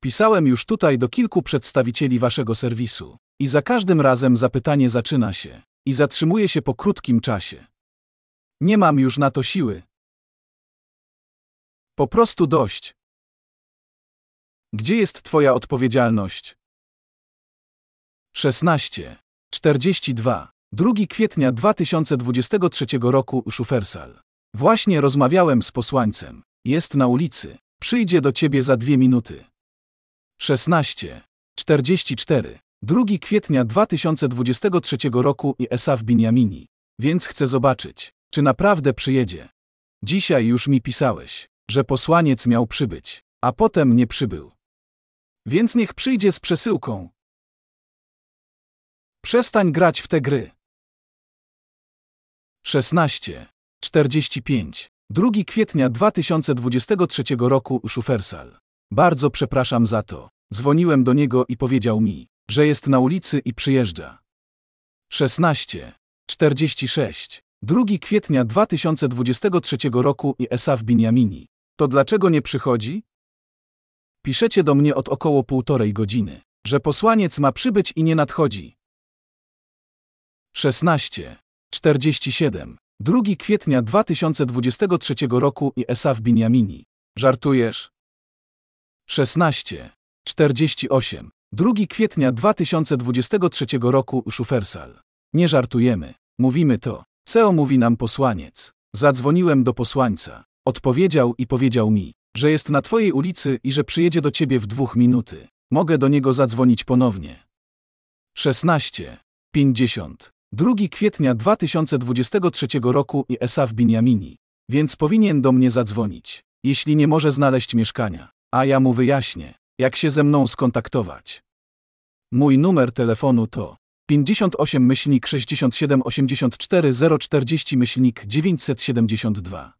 Pisałem już tutaj do kilku przedstawicieli waszego serwisu. I za każdym razem zapytanie zaczyna się. I zatrzymuje się po krótkim czasie. Nie mam już na to siły. Po prostu dość. Gdzie jest Twoja odpowiedzialność? 16. 42. 2 kwietnia 2023 roku Szufersal. Właśnie rozmawiałem z posłańcem. Jest na ulicy. Przyjdzie do ciebie za dwie minuty. 16. 44. 2 kwietnia 2023 roku i Esaf Binjamini. Więc chcę zobaczyć, czy naprawdę przyjedzie. Dzisiaj już mi pisałeś, że posłaniec miał przybyć, a potem nie przybył. Więc niech przyjdzie z przesyłką. Przestań grać w te gry. 16. 45. 2 kwietnia 2023 roku Szufersal. Bardzo przepraszam za to. Dzwoniłem do niego i powiedział mi, że jest na ulicy i przyjeżdża. 16. 46. 2 kwietnia 2023 roku i Esaf Binjamini. To dlaczego nie przychodzi? Piszecie do mnie od około półtorej godziny, że posłaniec ma przybyć i nie nadchodzi. 16. 47. 2 kwietnia 2023 roku i Esaf Binjamini. Żartujesz? 16. 48. 2 kwietnia 2023 roku Szufersal. Nie żartujemy. Mówimy to. CEO mówi nam posłaniec. Zadzwoniłem do posłańca. Odpowiedział i powiedział mi, że jest na twojej ulicy i że przyjedzie do ciebie w dwóch minuty. Mogę do niego zadzwonić ponownie. 16. 50. 2 kwietnia 2023 roku i Esaf Binjamini. Więc powinien do mnie zadzwonić, jeśli nie może znaleźć mieszkania. A ja mu wyjaśnię, jak się ze mną skontaktować. Mój numer telefonu to 58 myślnik 67 84 040 myślnik 972.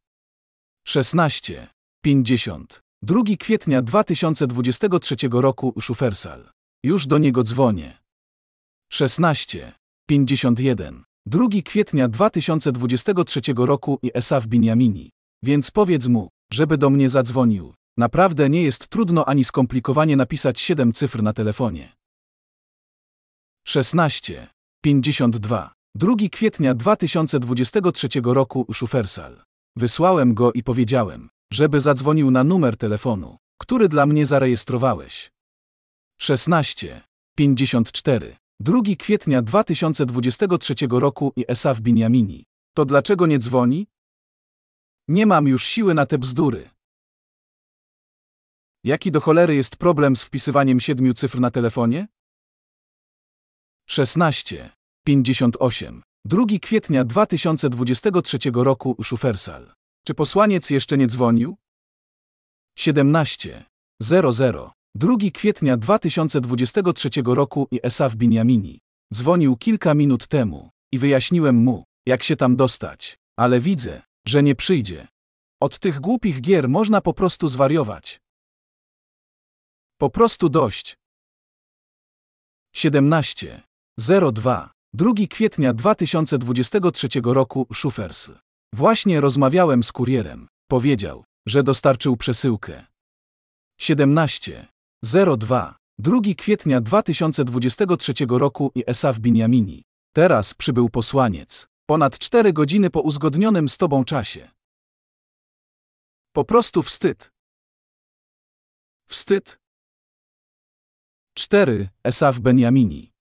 16. 50. 2 kwietnia 2023 roku Szufersal. Już do niego dzwonię. 16. 51. 2 kwietnia 2023 roku i Esaf Binjamini. Więc powiedz mu, żeby do mnie zadzwonił. Naprawdę nie jest trudno ani skomplikowanie napisać 7 cyfr na telefonie. 16. 52. 2 kwietnia 2023 roku Szufersal. Wysłałem go i powiedziałem, żeby zadzwonił na numer telefonu, który dla mnie zarejestrowałeś. 16. 54. 2 kwietnia 2023 roku i Esaf Binjamini. To dlaczego nie dzwoni? Nie mam już siły na te bzdury. Jaki do cholery jest problem z wpisywaniem siedmiu cyfr na telefonie? 16. 58. 2 kwietnia 2023 roku Szufersal. Czy posłaniec jeszcze nie dzwonił? 17. 00. 2 kwietnia 2023 roku i Esaf Binjamini. Dzwonił kilka minut temu i wyjaśniłem mu, jak się tam dostać, ale widzę, że nie przyjdzie. Od tych głupich gier można po prostu zwariować. Po prostu dość. 17. 02. 2 kwietnia 2023 roku Szufers. Właśnie rozmawiałem z kurierem. Powiedział, że dostarczył przesyłkę. 17. 02. 2 kwietnia 2023 roku i Esaf Binjamini. Teraz przybył posłaniec. Ponad 4 godziny po uzgodnionym z tobą czasie. Po prostu wstyd. Wstyd. 4. Esaf Benjamini.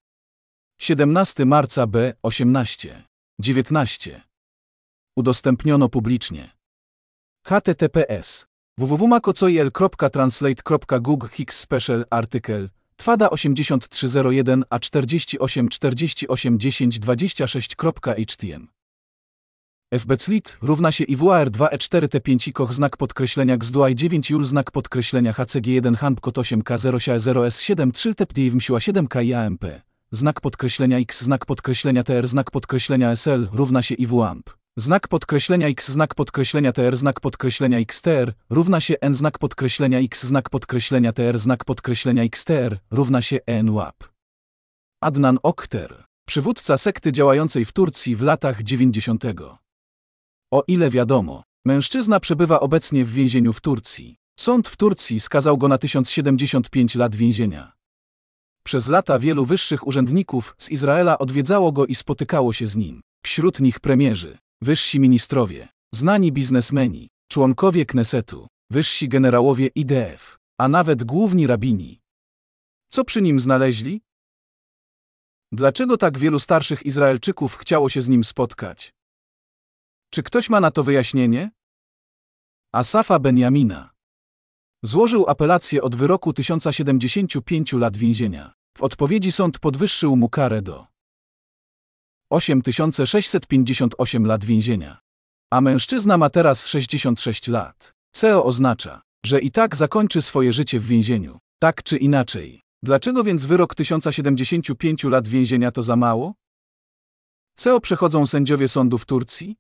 17 marca B. 18. 19. Udostępniono publicznie. https www.macocojl.translate.google Hix Special Article Twada 8301 a 48 48 10 26.htm fbclit równa się iwr 2 e 4 t 5 koch znak podkreślenia gzduaj 9 jul znak podkreślenia hcg1 handkot 8k 0 0 s 7 3 tep 7 k amp znak podkreślenia x znak podkreślenia tr znak podkreślenia sl równa się iwamp Znak podkreślenia x, znak podkreślenia tr, znak podkreślenia xtr, równa się n, znak podkreślenia x, znak podkreślenia tr, znak podkreślenia xtr, równa się n łap. Adnan Okter, przywódca sekty działającej w Turcji w latach 90. O ile wiadomo, mężczyzna przebywa obecnie w więzieniu w Turcji. Sąd w Turcji skazał go na 1075 lat więzienia. Przez lata wielu wyższych urzędników z Izraela odwiedzało go i spotykało się z nim. Wśród nich premierzy, wyżsi ministrowie, znani biznesmeni, członkowie Knesetu, wyżsi generałowie IDF, a nawet główni rabini. Co przy nim znaleźli? Dlaczego tak wielu starszych Izraelczyków chciało się z nim spotkać? Czy ktoś ma na to wyjaśnienie? Asafa Benjamina złożył apelację od wyroku 1075 lat więzienia. W odpowiedzi sąd podwyższył mu karę do 8658 lat więzienia. A mężczyzna ma teraz 66 lat. CEO oznacza, że i tak zakończy swoje życie w więzieniu, tak czy inaczej. Dlaczego więc wyrok 1075 lat więzienia to za mało? CEO przechodzą sędziowie sądu w Turcji?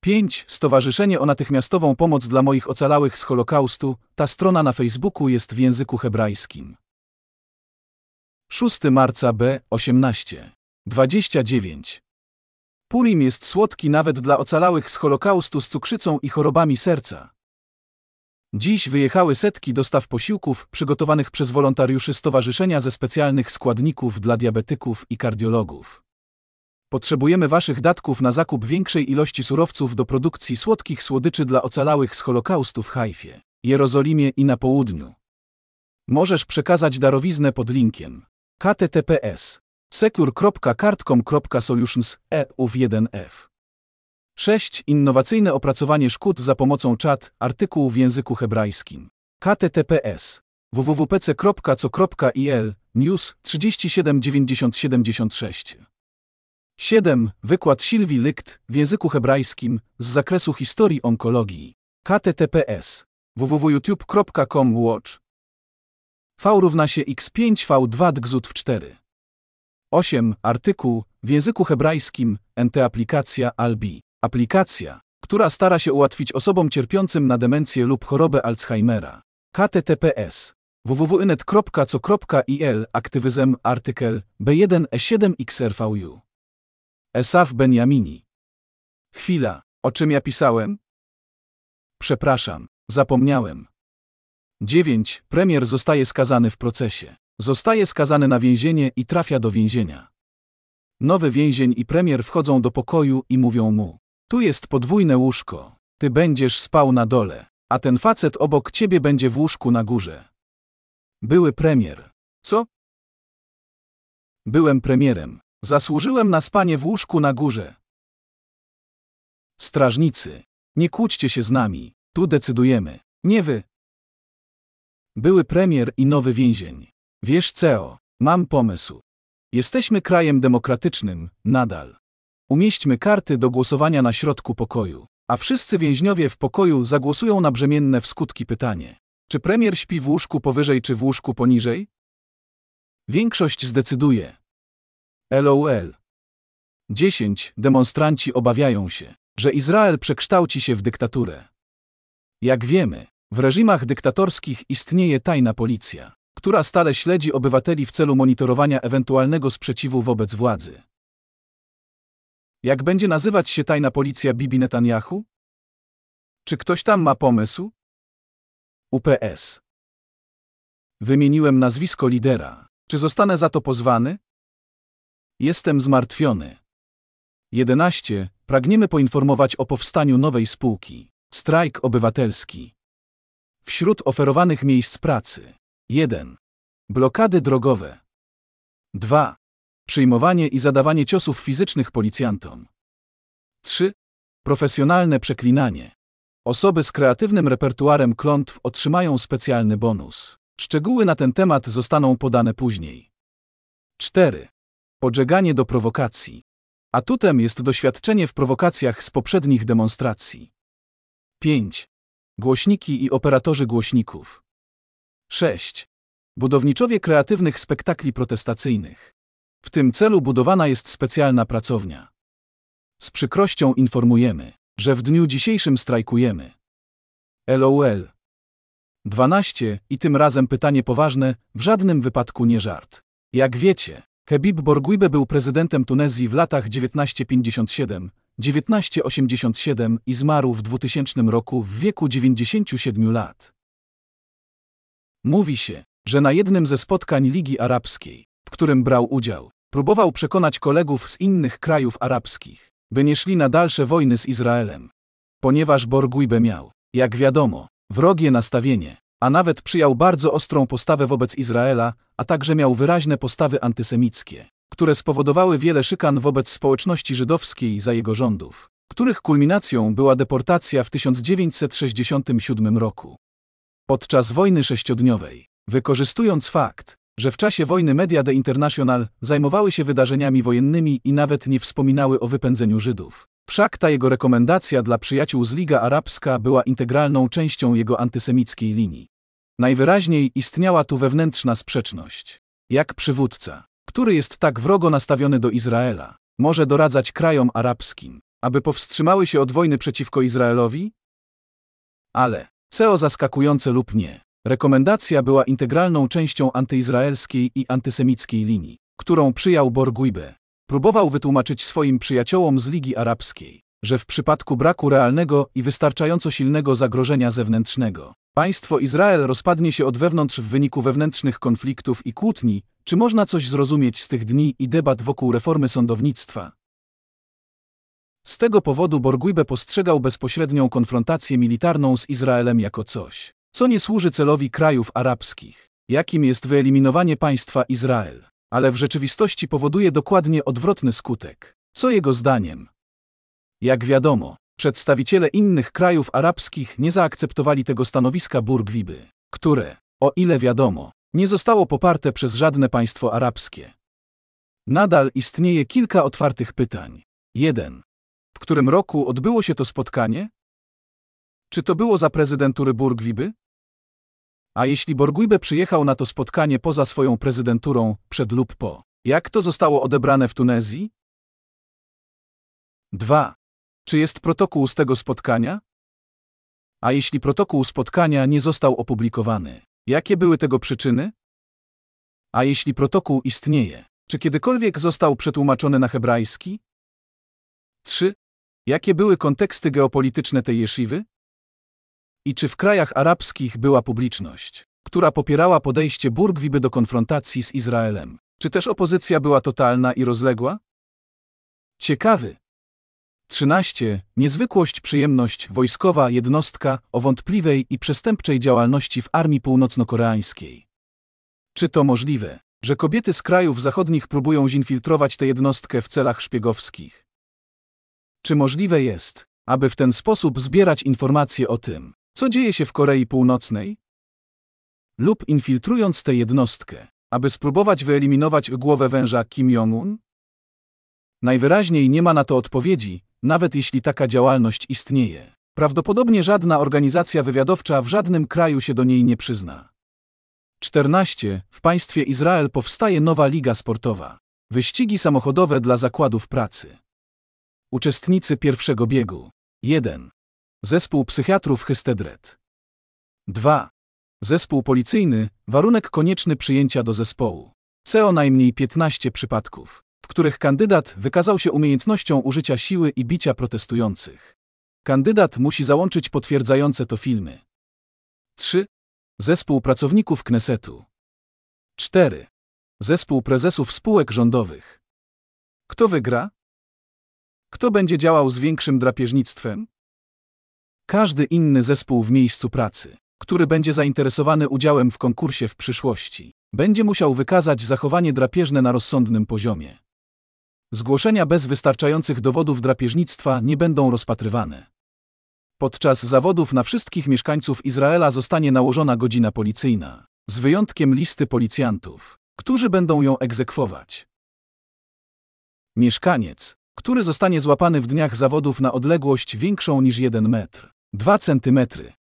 5. Stowarzyszenie o natychmiastową pomoc dla moich ocalałych z Holokaustu. Ta strona na Facebooku jest w języku hebrajskim. 6 marca B18 29. Purim jest słodki nawet dla ocalałych z Holokaustu z cukrzycą i chorobami serca. Dziś wyjechały setki dostaw posiłków przygotowanych przez wolontariuszy Stowarzyszenia ze specjalnych składników dla diabetyków i kardiologów. Potrzebujemy Waszych datków na zakup większej ilości surowców do produkcji słodkich słodyczy dla ocalałych z Holokaustu w Hajfie, Jerozolimie i na południu. Możesz przekazać darowiznę pod linkiem https secure.cartcom.solutions EUF1F 6. Innowacyjne opracowanie szkód za pomocą czat, artykułu w języku hebrajskim. https www.pc.co.il News 379776 7. Wykład Silvi Licht w języku hebrajskim z zakresu historii onkologii. https www.youtube.com Watch V równa się x5v2 dgzut w 4 8. Artykuł w języku hebrajskim NT aplikacja Albi. Aplikacja, która stara się ułatwić osobom cierpiącym na demencję lub chorobę Alzheimera. https www.net.co.il Aktywyzm artykel B1E7XRVU. Esaf Benjamini. Chwila, o czym ja pisałem? Przepraszam, zapomniałem. 9. Premier zostaje skazany w procesie. Zostaje skazany na więzienie i trafia do więzienia. Nowy więzień i premier wchodzą do pokoju i mówią mu: Tu jest podwójne łóżko. Ty będziesz spał na dole, a ten facet obok ciebie będzie w łóżku na górze. Były premier. Co? Byłem premierem. Zasłużyłem na spanie w łóżku na górze. Strażnicy, nie kłóćcie się z nami. Tu decydujemy. Nie wy. Były premier i nowy więzień. Wiesz, CEO, mam pomysł. Jesteśmy krajem demokratycznym, nadal. Umieśćmy karty do głosowania na środku pokoju, a wszyscy więźniowie w pokoju zagłosują na brzemienne w skutki pytanie. Czy premier śpi w łóżku powyżej czy w łóżku poniżej? Większość zdecyduje. LOL. 10. Demonstranci obawiają się, że Izrael przekształci się w dyktaturę. Jak wiemy, w reżimach dyktatorskich istnieje tajna policja, która stale śledzi obywateli w celu monitorowania ewentualnego sprzeciwu wobec władzy. Jak będzie nazywać się tajna policja Bibi Netanyahu? Czy ktoś tam ma pomysł? UPS. Wymieniłem nazwisko lidera. Czy zostanę za to pozwany? Jestem zmartwiony. 11. Pragniemy poinformować o powstaniu nowej spółki. Strajk obywatelski. Wśród oferowanych miejsc pracy. 1. Blokady drogowe. 2. Przyjmowanie i zadawanie ciosów fizycznych policjantom. 3. Profesjonalne przeklinanie. Osoby z kreatywnym repertuarem klątw otrzymają specjalny bonus. Szczegóły na ten temat zostaną podane później. 4. Podżeganie do prowokacji. Atutem jest doświadczenie w prowokacjach z poprzednich demonstracji. 5. Głośniki i operatorzy głośników. 6. Budowniczowie kreatywnych spektakli protestacyjnych. W tym celu budowana jest specjalna pracownia. Z przykrością informujemy, że w dniu dzisiejszym strajkujemy. LOL. 12. I tym razem pytanie poważne, w żadnym wypadku nie żart. Jak wiecie, Hebib Bourguiba był prezydentem Tunezji w latach 1957-1987 i zmarł w 2000 roku w wieku 97 lat. Mówi się, że na jednym ze spotkań Ligi Arabskiej, w którym brał udział, próbował przekonać kolegów z innych krajów arabskich, by nie szli na dalsze wojny z Izraelem. Ponieważ Bourguiba miał, jak wiadomo, wrogie nastawienie, a nawet przyjął bardzo ostrą postawę wobec Izraela, a także miał wyraźne postawy antysemickie, które spowodowały wiele szykan wobec społeczności żydowskiej za jego rządów, których kulminacją była deportacja w 1967 roku. Podczas wojny sześciodniowej, wykorzystując fakt, że w czasie wojny media The International zajmowały się wydarzeniami wojennymi i nawet nie wspominały o wypędzeniu Żydów. Wszak ta jego rekomendacja dla przyjaciół z Liga Arabska była integralną częścią jego antysemickiej linii. Najwyraźniej istniała tu wewnętrzna sprzeczność. Jak przywódca, który jest tak wrogo nastawiony do Izraela, może doradzać krajom arabskim, aby powstrzymały się od wojny przeciwko Izraelowi? Ale, CEO zaskakujące lub nie, rekomendacja była integralną częścią antyizraelskiej i antysemickiej linii, którą przyjął Borguibe. Próbował wytłumaczyć swoim przyjaciołom z Ligi Arabskiej, że w przypadku braku realnego i wystarczająco silnego zagrożenia zewnętrznego, państwo Izrael rozpadnie się od wewnątrz w wyniku wewnętrznych konfliktów i kłótni, czy można coś zrozumieć z tych dni i debat wokół reformy sądownictwa? Z tego powodu Borguibe postrzegał bezpośrednią konfrontację militarną z Izraelem jako coś, co nie służy celowi krajów arabskich, jakim jest wyeliminowanie państwa Izrael, ale w rzeczywistości powoduje dokładnie odwrotny skutek. Co jego zdaniem? Jak wiadomo, przedstawiciele innych krajów arabskich nie zaakceptowali tego stanowiska Burgwiby, które, o ile wiadomo, nie zostało poparte przez żadne państwo arabskie. Nadal istnieje kilka otwartych pytań. 1. W którym roku odbyło się to spotkanie? Czy to było za prezydentury Burgwiby? A jeśli Borguibe przyjechał na to spotkanie poza swoją prezydenturą, przed lub po, jak to zostało odebrane w Tunezji? 2. Czy jest protokół z tego spotkania? A jeśli protokół spotkania nie został opublikowany, jakie były tego przyczyny? A jeśli protokół istnieje, czy kiedykolwiek został przetłumaczony na hebrajski? 3. Jakie były konteksty geopolityczne tej jeszywy? I czy w krajach arabskich była publiczność, która popierała podejście Burgwiby do konfrontacji z Izraelem? Czy też opozycja była totalna i rozległa? Ciekawy. 13. Niezwykłość, przyjemność, wojskowa jednostka o wątpliwej i przestępczej działalności w armii północno-koreańskiej. Czy to możliwe, że kobiety z krajów zachodnich próbują zinfiltrować tę jednostkę w celach szpiegowskich? Czy możliwe jest, aby w ten sposób zbierać informacje o tym, co dzieje się w Korei Północnej? Lub infiltrując tę jednostkę, aby spróbować wyeliminować głowę węża Kim Jong-un? Najwyraźniej nie ma na to odpowiedzi, nawet jeśli taka działalność istnieje. Prawdopodobnie żadna organizacja wywiadowcza w żadnym kraju się do niej nie przyzna. 14. W państwie Izrael powstaje nowa liga sportowa. Wyścigi samochodowe dla zakładów pracy. Uczestnicy pierwszego biegu. 1. Zespół psychiatrów Hystedret. 2. Zespół policyjny, warunek konieczny przyjęcia do zespołu. CO najmniej 15 przypadków, w których kandydat wykazał się umiejętnością użycia siły i bicia protestujących. Kandydat musi załączyć potwierdzające to filmy. 3. Zespół pracowników Knesetu. 4. Zespół prezesów spółek rządowych. Kto wygra? Kto będzie działał z większym drapieżnictwem? Każdy inny zespół w miejscu pracy, który będzie zainteresowany udziałem w konkursie w przyszłości, będzie musiał wykazać zachowanie drapieżne na rozsądnym poziomie. Zgłoszenia bez wystarczających dowodów drapieżnictwa nie będą rozpatrywane. Podczas zawodów na wszystkich mieszkańców Izraela zostanie nałożona godzina policyjna, z wyjątkiem listy policjantów, którzy będą ją egzekwować. Mieszkaniec, który zostanie złapany w dniach zawodów na odległość większą niż 1 metr, 2 cm,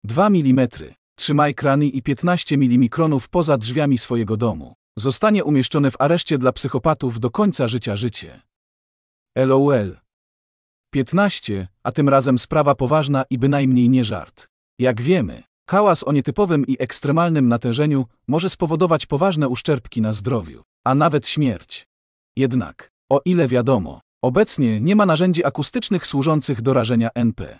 2 mm, trzymaj krany i 15 mm poza drzwiami swojego domu, zostanie umieszczony w areszcie dla psychopatów do końca życia życie. LOL. 15, a tym razem sprawa poważna i bynajmniej nie żart. Jak wiemy, hałas o nietypowym i ekstremalnym natężeniu może spowodować poważne uszczerbki na zdrowiu, a nawet śmierć. Jednak, o ile wiadomo, obecnie nie ma narzędzi akustycznych służących do rażenia NP.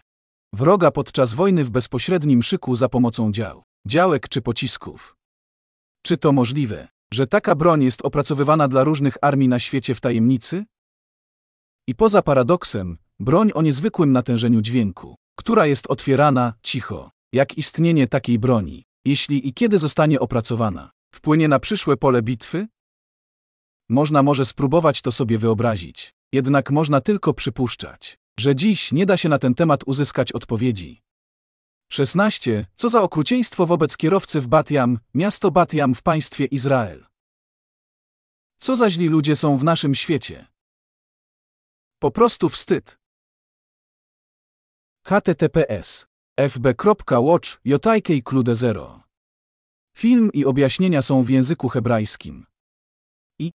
Wroga podczas wojny w bezpośrednim szyku za pomocą dział, działek czy pocisków. Czy to możliwe, że taka broń jest opracowywana dla różnych armii na świecie w tajemnicy? I poza paradoksem, broń o niezwykłym natężeniu dźwięku, która jest otwierana cicho, jak istnienie takiej broni, jeśli i kiedy zostanie opracowana, wpłynie na przyszłe pole bitwy? Można może spróbować to sobie wyobrazić, jednak można tylko przypuszczać, że dziś nie da się na ten temat uzyskać odpowiedzi. 16. Co za okrucieństwo wobec kierowcy w Batiam, miasto Batiam w państwie Izrael. Co za źli ludzie są w naszym świecie. Po prostu wstyd. https fb.watch jotajkej klude 0 Film i objaśnienia są w języku hebrajskim. I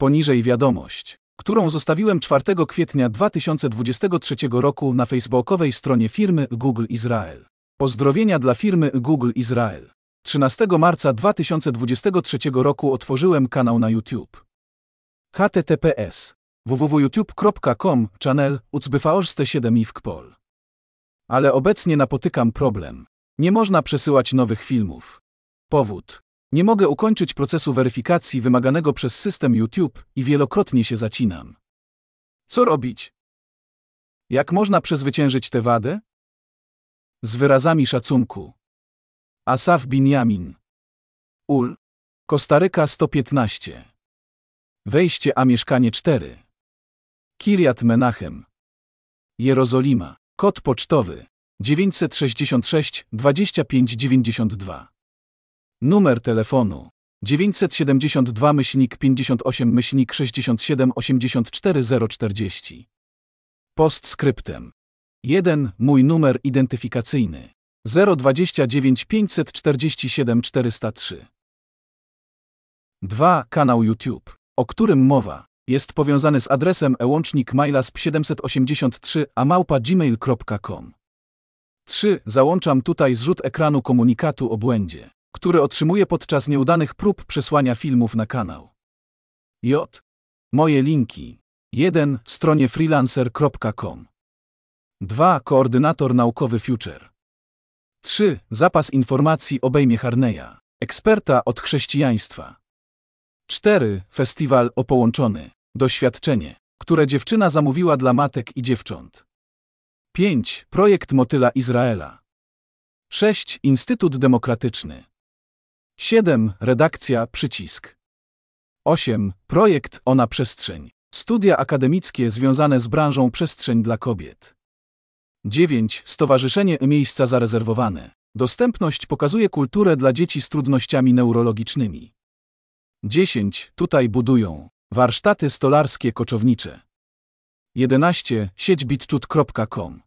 poniżej wiadomość, którą zostawiłem 4 kwietnia 2023 roku na facebookowej stronie firmy Google Izrael. Pozdrowienia dla firmy Google Izrael. 13 marca 2023 roku otworzyłem kanał na YouTube. https www.youtube.com channel ucbyfaorzste 7 i wkpol. Ale obecnie napotykam problem. Nie można przesyłać nowych filmów. Powód. Nie mogę ukończyć procesu weryfikacji wymaganego przez system YouTube i wielokrotnie się zacinam. Co robić? Jak można przezwyciężyć tę wadę? Z wyrazami szacunku. Asaf Binyamin. Ul. Kostaryka 115. Wejście a mieszkanie 4. Kiriat Menachem. Jerozolima. Kod pocztowy 966 25 92. Numer telefonu 972 myślnik 58 myślnik 67 84 040. Postscriptem 1. Mój numer identyfikacyjny 029 547 403. 2. Kanał YouTube, o którym mowa, jest powiązany z adresem e-łącznik mailasp783 a gmail.com. 3. Załączam tutaj zrzut ekranu komunikatu o błędzie, który otrzymuję podczas nieudanych prób przesłania filmów na kanał. J. Moje linki. 1. Stronie freelancer.com. 2. Koordynator naukowy Future. 3. Zapas informacji obejmie Harneya, eksperta od chrześcijaństwa. 4. Festiwal o połączony. Doświadczenie, które dziewczyna zamówiła dla matek i dziewcząt. 5. Projekt Motyla Izraela. 6. Instytut Demokratyczny. 7. Redakcja Przycisk. 8. Projekt Ona Przestrzeń. Studia akademickie związane z branżą przestrzeń dla kobiet. 9. Stowarzyszenie Miejsca Zarezerwowane. Dostępność pokazuje kulturę dla dzieci z trudnościami neurologicznymi. 10. Tutaj budują. Warsztaty stolarskie koczownicze. 11. Sieć bitchut.com